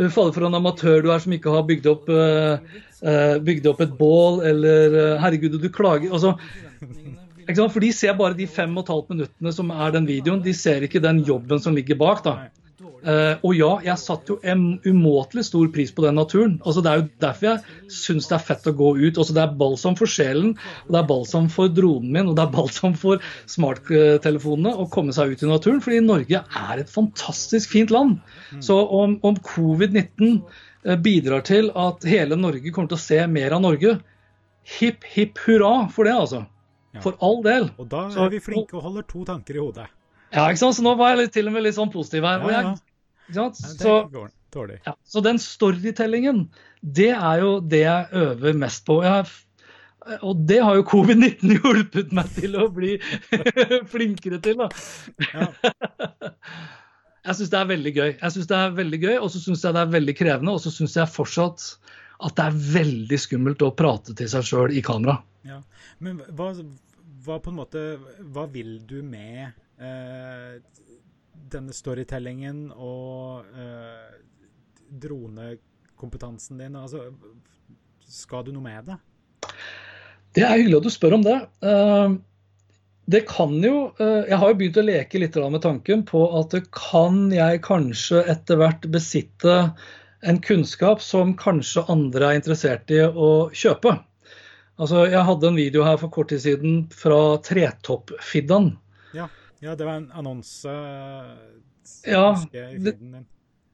faller for en amatør du er som ikke har bygd opp, uh, bygd opp et bål, eller 'herregud, du klager'. altså for De ser bare de fem og et halvt minuttene som er den videoen. De ser ikke den jobben som ligger bak. da. Uh, og ja, jeg satte jo en umåtelig stor pris på den naturen. Altså, det er jo derfor jeg syns det er fett å gå ut. Altså, det er balsam for sjelen, og det er balsam for dronen min og det er balsam for smarttelefonene å komme seg ut i naturen. Fordi Norge er et fantastisk fint land. Så om, om covid-19 uh, bidrar til at hele Norge kommer til å se mer av Norge, hipp hipp hurra for det, altså. Ja. For all del. Og da er vi flinke og holder to tanker i hodet. Ja, ikke sant? Så nå var jeg litt, til og med litt sånn positiv her. Ja, ja. Så, ja, så den storytellingen, det er jo det jeg øver mest på. Jeg, og det har jo covid-19 [LAUGHS] hjulpet meg til å bli [LAUGHS] flinkere til. da. [LAUGHS] Jeg syns det er veldig gøy. Jeg synes det er veldig gøy, Og så syns jeg det er veldig krevende. Og så syns jeg fortsatt at det er veldig skummelt å prate til seg sjøl i kamera. Ja. Men hva, hva, på en måte, hva vil du med eh, denne storytellingen og eh, dronekompetansen din, altså, skal du noe med det? Det er hyggelig at du spør om det. Uh, det kan jo uh, Jeg har jo begynt å leke litt med tanken på at kan jeg kanskje etter hvert besitte en kunnskap som kanskje andre er interessert i å kjøpe. Altså, Jeg hadde en video her for kort tid siden fra Tretoppfiddaen. Ja. Ja, det var en annonse ja, det,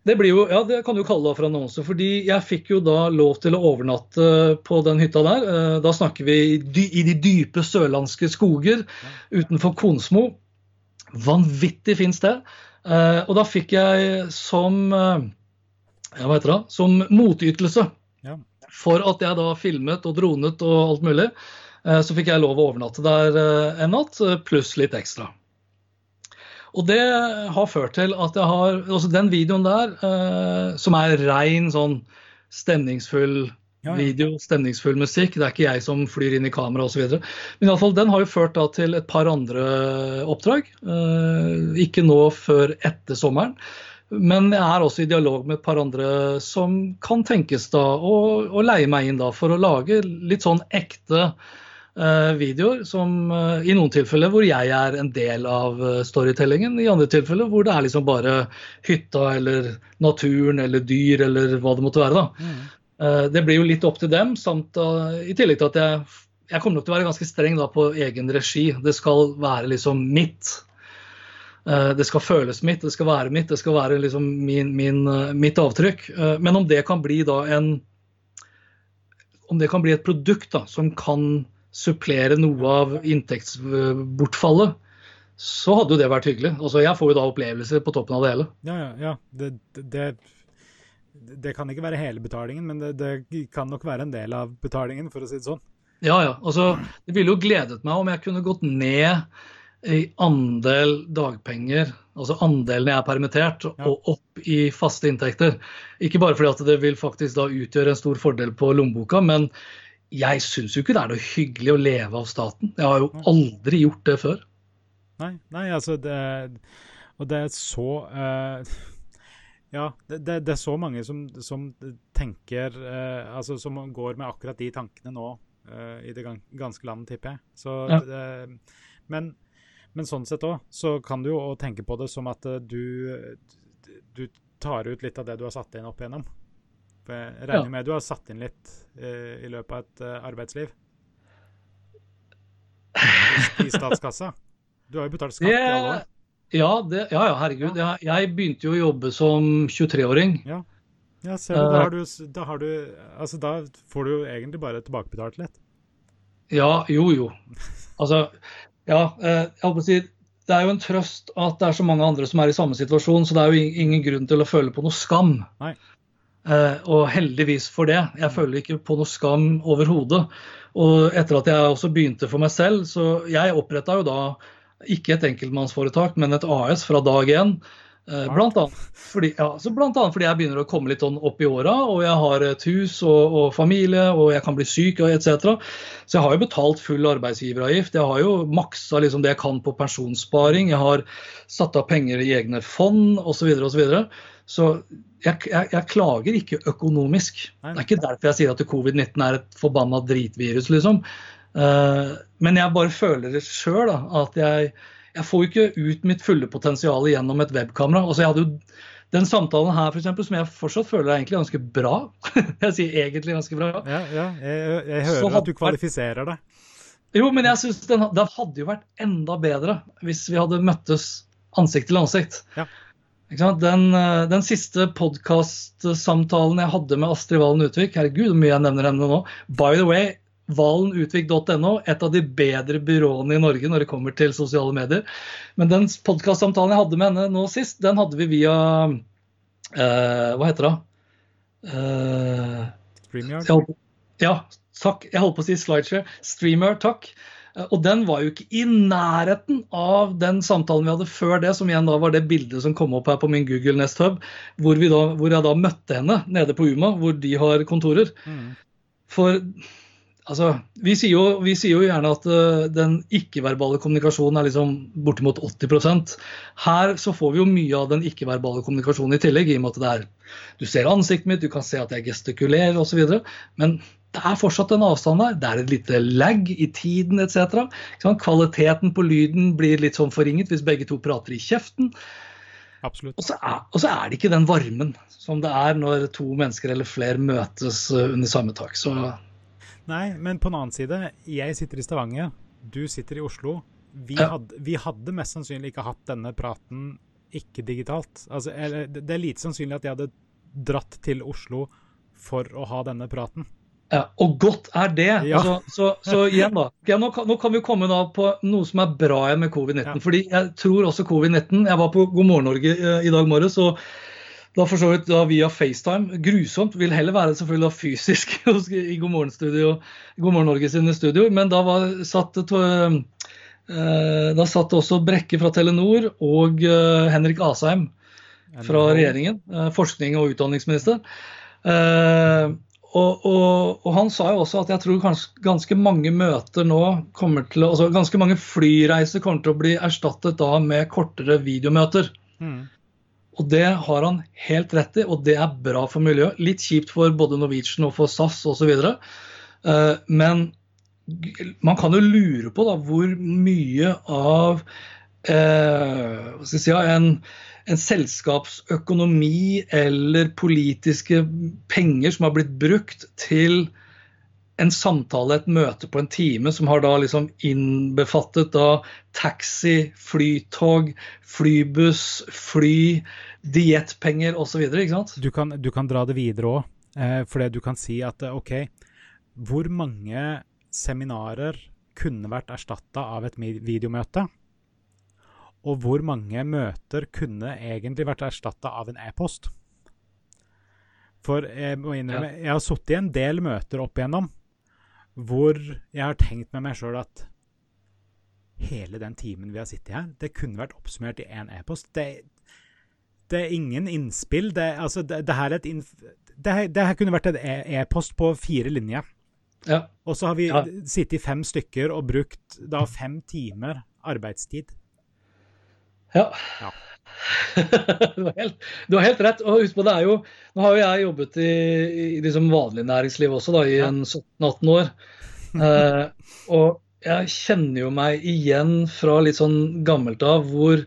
det, blir jo, ja, det kan du kalle det for annonse. fordi jeg fikk jo da lov til å overnatte på den hytta der. Eh, da snakker vi i de dype sørlandske skoger utenfor Konsmo. Vanvittig fint sted. Eh, og da fikk jeg som eh, ja, hva heter det, som motytelse for at jeg da filmet og dronet og alt mulig, så fikk jeg lov å overnatte der en natt, pluss litt ekstra. Og det har ført til at jeg har altså Den videoen der, eh, som er rein sånn stemningsfull video, stemningsfull musikk. Det er ikke jeg som flyr inn i kamera osv. Men i alle fall, den har jo ført da, til et par andre oppdrag. Eh, ikke nå før etter sommeren. Men jeg er også i dialog med et par andre som kan tenkes da å, leie meg inn da for å lage litt sånn ekte videoer. Som uh, i noen tilfeller hvor jeg er en del av uh, storytellingen. I andre tilfeller hvor det er liksom bare hytta eller naturen eller dyr eller hva det måtte være. da. Mm. det blir jo litt opp til dem, samt i tillegg til at jeg jeg kommer nok til å være ganske streng da på egen regi. Det skal være liksom mitt. Eh, det skal føles mitt, det skal være mitt, det skal være liksom min, min, eh, mitt avtrykk. Eh, men om det kan bli da en Om det kan bli et produkt da, som kan supplere noe av inntektsbortfallet, så hadde jo det vært hyggelig. Altså, jeg får jo da opplevelser på toppen av det hele. Ja, ja, ja. Det, det, det, kan ikke være hele betalingen, men det, det kan nok være en del av betalingen, for å si det sånn. Ja, ja. Altså, det ville jo gledet meg om jeg kunne gått ned i andel dagpenger, altså andelen jeg er permittert, ja. og opp i faste inntekter. Ikke bare fordi at det vil faktisk da utgjøre en stor fordel på lommeboka, men jeg syns jo ikke det er noe hyggelig å leve av staten. Jeg har jo aldri gjort det før. Nei, nei altså det, Og det er så uh, [LAUGHS] Ja, det, det, det, er så mange som, som tenker uh, Altså som går med akkurat de tankene nå uh, i det ganske land, tipper jeg. Så, ja. det, men, men, sånn sett òg, så kan du jo tenke på det som at du, du tar ut litt av det du har satt inn opp igjennom. For jeg regner ja. med du har satt inn litt uh, i løpet av et arbeidsliv? I, I statskassa? Du har jo betalt skatt i alle år. Ja, det, ja, ja, herregud. Jeg, jeg, begynte jo å jobbe som 23-åring. Ja. Ja, ser du, da har du, da har du Altså, da får du jo egentlig bare tilbakebetalt litt. Ja, jo, jo. Altså, ja, eh, jeg holdt på å si det er jo en trøst at det er så mange andre som er i samme situasjon, så det er jo ingen grunn til å føle på noe skam. Nei. Eh, og heldigvis for det. Jeg føler ikke på noe skam overhodet. Og etter at jeg også begynte for meg selv, så jeg oppretta jo da ikke et enkeltmannsforetak, men et AS fra dag én. Eh, blant annet, fordi, ja, blant annet, fordi, jeg begynner å komme litt sånn opp i åra, og jeg har et hus og, og, familie, og jeg kan bli syk og etc. Så jeg har jo betalt full arbeidsgiveravgift. Jeg har jo maksa liksom det jeg kan på pensjonssparing. Jeg har satt av penger i egne fond osv. Så, videre, og så, videre. så jeg, jeg, jeg, klager ikke økonomisk. Det er ikke derfor jeg sier at covid-19 er et forbanna dritvirus, liksom. Uh, men jeg bare føler det sjøl, at jeg jeg får ikke ut mitt fulle potensial gjennom et webkamera. Altså jeg hadde jo den samtalen her, for eksempel, som jeg fortsatt føler er egentlig ganske bra. [LAUGHS] jeg sier egentlig ganske bra. Ja, ja jeg, jeg hører at du kvalifiserer det. Jo, men jeg synes den, den, hadde jo vært enda bedre hvis vi hadde møttes ansikt til ansikt. Ja. Den, eh, den, siste podkastsamtalen jeg hadde med Astrid Valen Utvik Herregud, hvor mye jeg nevner henne nå. By the way, valenUtvik.no, et av de bedre byråene i Norge når det kommer til sosiale medier. Men den podkastsamtalen jeg hadde med henne nå sist, den hadde vi via uh, Hva heter det? Uh, StreamYard? Ja, takk. Jeg holdt på å si Slideshare. Streamer, takk. Uh, og den var jo ikke i nærheten av den samtalen vi hadde før det, som igjen da var det bildet som kom opp her på min Google Nest Hub, hvor, da, hvor jeg da møtte henne nede på Uma, hvor de har kontorer. Mm. For Altså, vi sier, jo, vi sier jo gjerne at uh, den ikke-verbale kommunikasjonen er liksom bortimot 80% Her så får vi jo mye av den ikke-verbale kommunikasjonen i tillegg, i og med at det er Du ser ansiktet mitt, du kan se at jeg gestikulerer osv. Men det er fortsatt en avstand der. Det er et lite lag i tiden etc. Kvaliteten på lyden blir litt sånn forringet hvis begge to prater i kjeften. Absolutt. Og så, er, og så er det ikke den varmen som det er når to mennesker eller flere møtes uh, under samme tak. Så Nei, men på den annen side, jeg sitter i Stavanger, du sitter i Oslo. Vi, ja. hadde, vi hadde, mest sannsynlig ikke hatt denne praten ikke digitalt. Altså, det er lite sannsynlig at jeg hadde dratt til Oslo for å ha denne praten. Ja, og godt er det. Ja. Altså, så, så, igjen da, ja, nå, kan, nå, kan, vi komme da på noe som er bra igjen med covid-19. Ja. fordi jeg tror også covid-19 Jeg var på God morgen Norge eh, i dag morges. og da for så vidt da via FaceTime. Grusomt. Vil heller være selvfølgelig da fysisk [LAUGHS] i God morgen, studio, God morgen Norge sine studioer. Men da var satt, uh, da satt også Brekke fra Telenor og uh, Henrik Asheim fra regjeringen. Uh, forskning- og utdanningsminister. Og, og, og, han sa jo også at jeg tror kanskje ganske mange møter nå kommer til å, altså Ganske mange flyreiser kommer til å bli erstattet da med kortere videomøter. Mm. Og det har han helt rett i, og det er bra for miljøet. Litt kjipt for både Norwegian og for SAS osv. Uh, men man kan jo lure på da, hvor mye av uh, hva skal jeg si, en, en selskapsøkonomi eller politiske penger som har blitt brukt til en samtale, et møte på en time, som har da liksom innbefattet da taxi, flytog, flybuss, fly, diettpenger osv. Du, kan, du kan dra det videre òg, eh, for du kan si at eh, OK, hvor mange seminarer kunne vært erstatta av et videomøte? Og hvor mange møter kunne egentlig vært erstatta av en e-post? For jeg må innrømme, jeg har sittet i en del møter opp igjennom hvor jeg har tenkt med meg sjøl at hele den timen vi har sittet her, det kunne vært oppsummert i én e-post. Det, det, er ingen innspill. Det, altså, det, det her, inf kunne vært en e, e-post på fire linjer. Ja. Og så har vi ja. sittet i fem stykker og brukt da fem timer arbeidstid. Ja. ja. [LAUGHS] du, har helt, du, har helt, rett. og husk på det er jo, Nå har jo jeg jobbet i, i liksom vanlig næringsliv også da, i ja. 17-18 år. [LAUGHS] Eh, og jeg kjenner jo meg igjen fra litt sånn gammelt av hvor,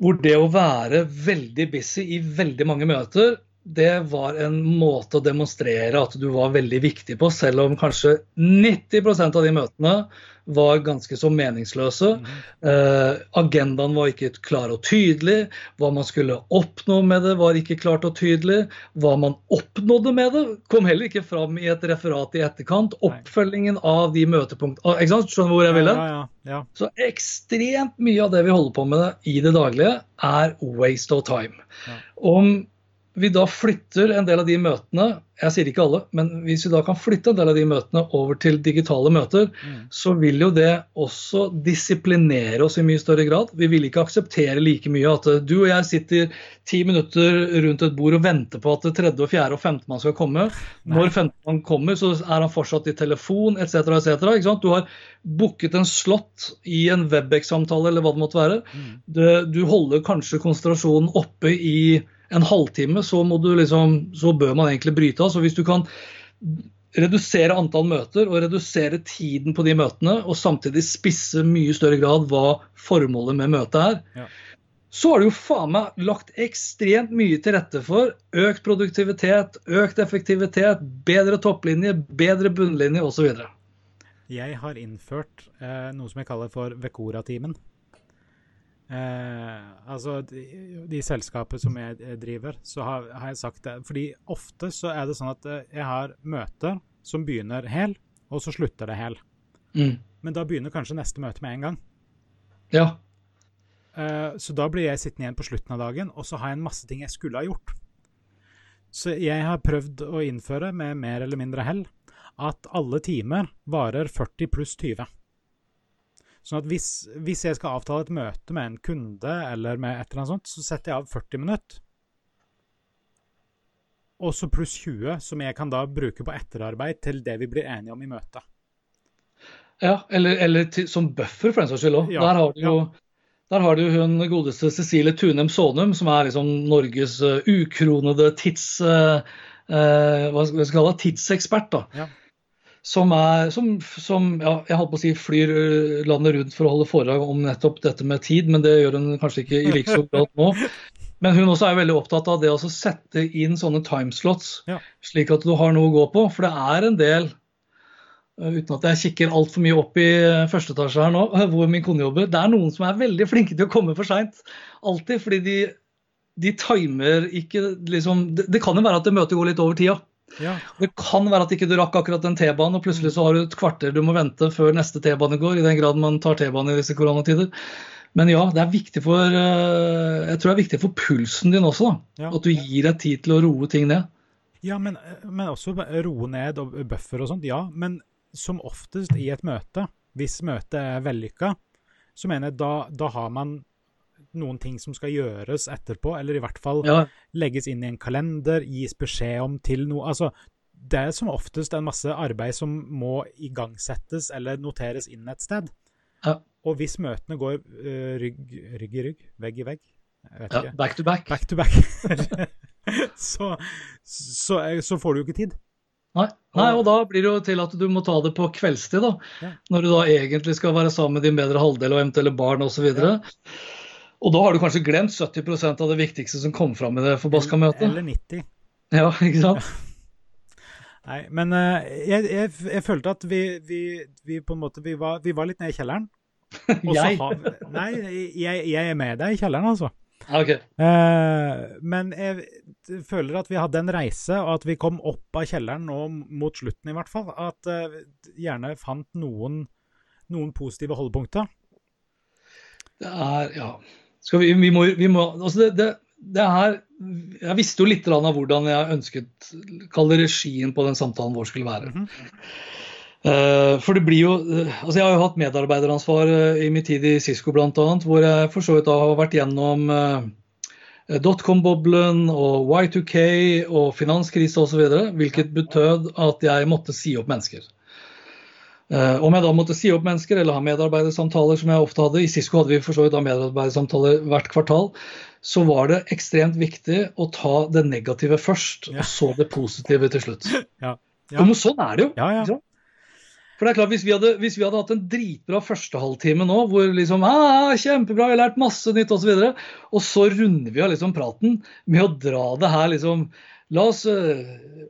hvor det å være veldig busy i veldig mange møter det var en måte å demonstrere at du var veldig viktig på, selv om kanskje 90% av de møtene var ganske så meningsløse. Mm. Eh, agendaen var ikke klar og tydelig. Hva man skulle oppnå med det, var ikke klart og tydelig. Hva man oppnådde med det, kom heller ikke fram i et referat i etterkant. Oppfølgingen av de møtepunktene ikke sant? Skjønner du hvor jeg ville? Ja, ja, ja, Så ekstremt mye av det vi holder på med i det daglige, er waste of time. Om vi da flytter en del av de møtene, jeg sier ikke alle, men hvis vi da kan flytte en del av de møtene over til digitale møter, mm. så vil jo det også disiplinere oss i mye større grad. Vi vil ikke akseptere like mye at du og jeg sitter ti minutter rundt et bord og venter på at det tredje, og fjerde og femtemann skal komme. Nei. Når femtemann kommer, så er han fortsatt i telefon etc. etc. Du har booket en slott i en Webex-samtale eller hva det måtte være. Mm. Du, du holder kanskje konsentrasjonen oppe i en halvtime, så, liksom, så bør man egentlig bryte av. Så hvis du kan redusere antall møter og redusere tiden på de møtene, og samtidig spisse mye større grad hva formålet med møtet er, ja. så har du jo faen meg lagt ekstremt mye til rette for økt produktivitet, økt effektivitet, bedre topplinje, bedre bunnlinje osv. Jeg har innført eh, noe som jeg kaller for Vekora-timen. Eh, altså, de, de selskapet som jeg driver, så har, har, jeg sagt det. Fordi ofte så er det sånn at eh, jeg har møter som begynner hel, og så slutter det hel. Mm. Men da begynner kanskje neste møte med en gang. Ja. Eh, så da blir jeg sittende igjen på slutten av dagen, og så har jeg en masse ting jeg skulle ha gjort. Så jeg har prøvd å innføre, med mer eller mindre hell, at alle timer varer 40 pluss 20. Sånn at hvis, hvis, jeg skal avtale et møte med en kunde eller med et eller annet sånt, så setter jeg av 40 minutter. Og så pluss 20, som jeg kan da bruke på etterarbeid til det vi blir enige om i møtet. Ja, eller, eller til, som buffer, for den saks skyld òg. Ja, der har du jo ja. Der har du hun godeste Cecilie Tunem Sonum, som er liksom Norges uh, ukronede tids, uh, hva skal vi kalle det, tidsekspert. da. Ja som, er, som, som ja, jeg holdt på å si flyr øh, landet rundt for å holde foredrag om nettopp dette med tid, men det gjør hun kanskje ikke i like stor grad nå. Men hun også er veldig opptatt av det å sette inn sånne timeslots, ja. slik at du har noe å gå på. For det er en del, øh, uten at jeg kikker altfor mye opp i øh, første etasje her nå, [LAUGHS] hvor min kone jobber, det er noen som er veldig flinke til å komme for seint. Alltid. Fordi de, de timer ikke liksom det, det kan jo være at det møtet går litt over tida. Ja. Det kan være at ikke du rakk akkurat den T-banen, og plutselig så har du et kvarter du må vente før neste T-bane går, i den grad man tar T-bane i disse koronatider. Men ja, det er viktig for eh, jeg tror det er viktig for pulsen din også. da, ja. At du gir deg tid til å roe ting ned. Ja, men, men også roe ned og buffer og sånt. Ja, men som oftest i et møte, hvis møtet er vellykka, så mener jeg da, da har man noen ting som skal gjøres etterpå, eller i hvert fall ja. legges inn i en kalender, gis beskjed om til noe. Altså, det er som oftest en masse arbeid som må igangsettes eller noteres inn et sted. Ja. Og hvis møtene går uh, rygg, rygg, i rygg, vegg i vegg, vet Ja, ikke. back to back. Back to back. [LAUGHS] så, så, så får du jo ikke tid. Nei. Nei, og da blir det jo til at du må ta det på kveldstid, da. Ja. Når du da egentlig skal være sammen med din bedre halvdel og eventuelle barn osv. Så og da har du kanskje glemt 70% av det viktigste som kom fram i det forbaska møtet. Eller 90. Ja, ikke sant? Nei, men uh, jeg, jeg, jeg følte at vi, vi, vi på en måte vi var, vi var litt nede i kjelleren. [LAUGHS] Jeg? har- nei, jeg, jeg er med deg i kjelleren, altså. Okay. ok. Eh, men jeg føler at vi hadde en reise, og at vi kom opp av kjelleren nå mot slutten i hvert fall. At uh, gjerne fant noen, noen positive holdepunkter. Det er Ja. Vi, vi må, vi må Altså, det, det, det her, Jeg visste jo litt av hvordan jeg ønsket Kall det regien på den samtalen vår skulle være. Mm -hmm. uh, for det blir jo uh, Altså, jeg har jo hatt medarbeideransvar uh, i min tid i Cisco bl.a., hvor jeg for så vidt har vært gjennom dotcom-boblen og Y2K og finanskrise osv., hvilket betød at jeg måtte si opp mennesker. Eh, om jeg da måtte si opp mennesker eller ha medarbeidersamtaler, som jeg ofte hadde, i Cisco hadde vi for så vidt da medarbeidersamtaler hvert kvartal, så var det ekstremt viktig å ta det negative først, Ja. og så det positive til slutt. Ja. Ja. men sånn er det jo. Ja, ja. ikke? For det er klart, Hvis vi hadde, hvis vi hadde hatt en dritbra første halvtime nå, hvor liksom ah, kjempebra, vi har lært masse nytt osv., og, så videre, og så runder vi av liksom praten med å dra det her liksom La oss eh,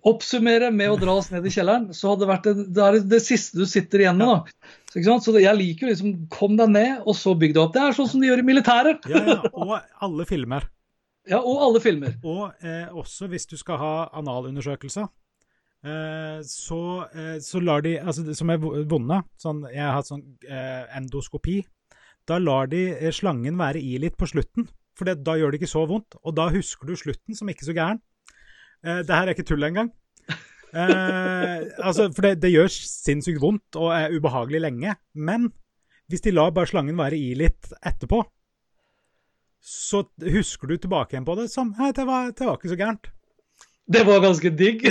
oppsummere med å dra oss ned i kjelleren. Så hadde det vært det, det, er det siste du sitter igjen med. da. Så, så jeg liker jo liksom Kom deg ned, og så bygg deg opp. Det er sånn som de gjør i militæret. ja, ja. Og alle filmer. [LAUGHS] Ja, Og alle filmer. Og eh, også hvis du skal ha analundersøkelser, eh, så, eh, så lar de altså, Som er vonde. Sånn, jeg har hatt sånn eh, endoskopi. Da lar de eh, slangen være i litt på slutten, for det, da gjør det ikke så vondt. Og da husker du slutten som ikke så gæren. Eh, det her er ikke tull engang. Eh, altså, for det, det gjør sinnssykt vondt og er ubehagelig lenge. Men hvis de lar bare slangen være i litt etterpå, så husker du tilbake igjen på det som Hei, det var, det var ikke så gærent. Det var ganske digg.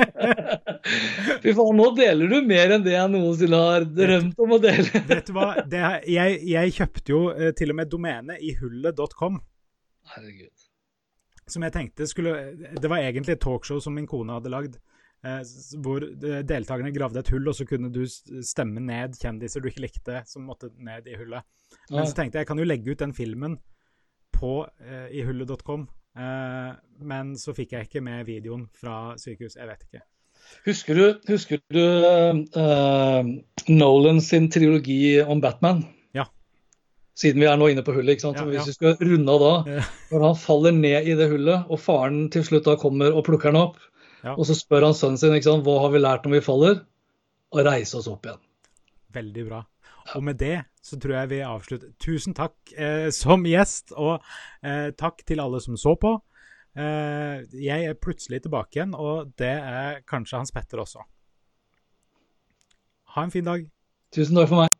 [LAUGHS] Fy faen, nå deler du mer enn det jeg noensinne har drømt om å dele. [LAUGHS] Vet du hva? Det, jeg, jeg kjøpte jo eh, til og med domenet i hullet.com, Herregud. Som jeg tenkte skulle Det var egentlig et talkshow som min kone hadde lagd. eh, Hvor eh, deltakerne gravde et hull, og så kunne du stemme ned kjendiser du ikke likte, som måtte ned i hullet. Men så tenkte jeg jeg kan jo legge ut den filmen på eh, i hullet.com. Eh, men så fikk jeg ikke med videoen fra sykehus. Jeg vet ikke. Husker du, husker du uh, Nolan sin trilogi om Batman? Ja. Siden vi er nå inne på hullet. ikke sant? Ja, Så Hvis vi skal runde av da, Ja. når han faller ned i det hullet, og faren til slutt da kommer og plukker han opp, Ja. og så spør han sønnen sin ikke sant, hva har vi lært når vi faller, og reise oss opp igjen. Veldig bra. Og med det så tror jeg vi avslutter. Tusen takk eh, som gjest, og eh, takk til alle som så på. Eh, jeg er plutselig tilbake igjen, og det er kanskje Hans Petter også. Ha en fin dag. Tusen takk for meg.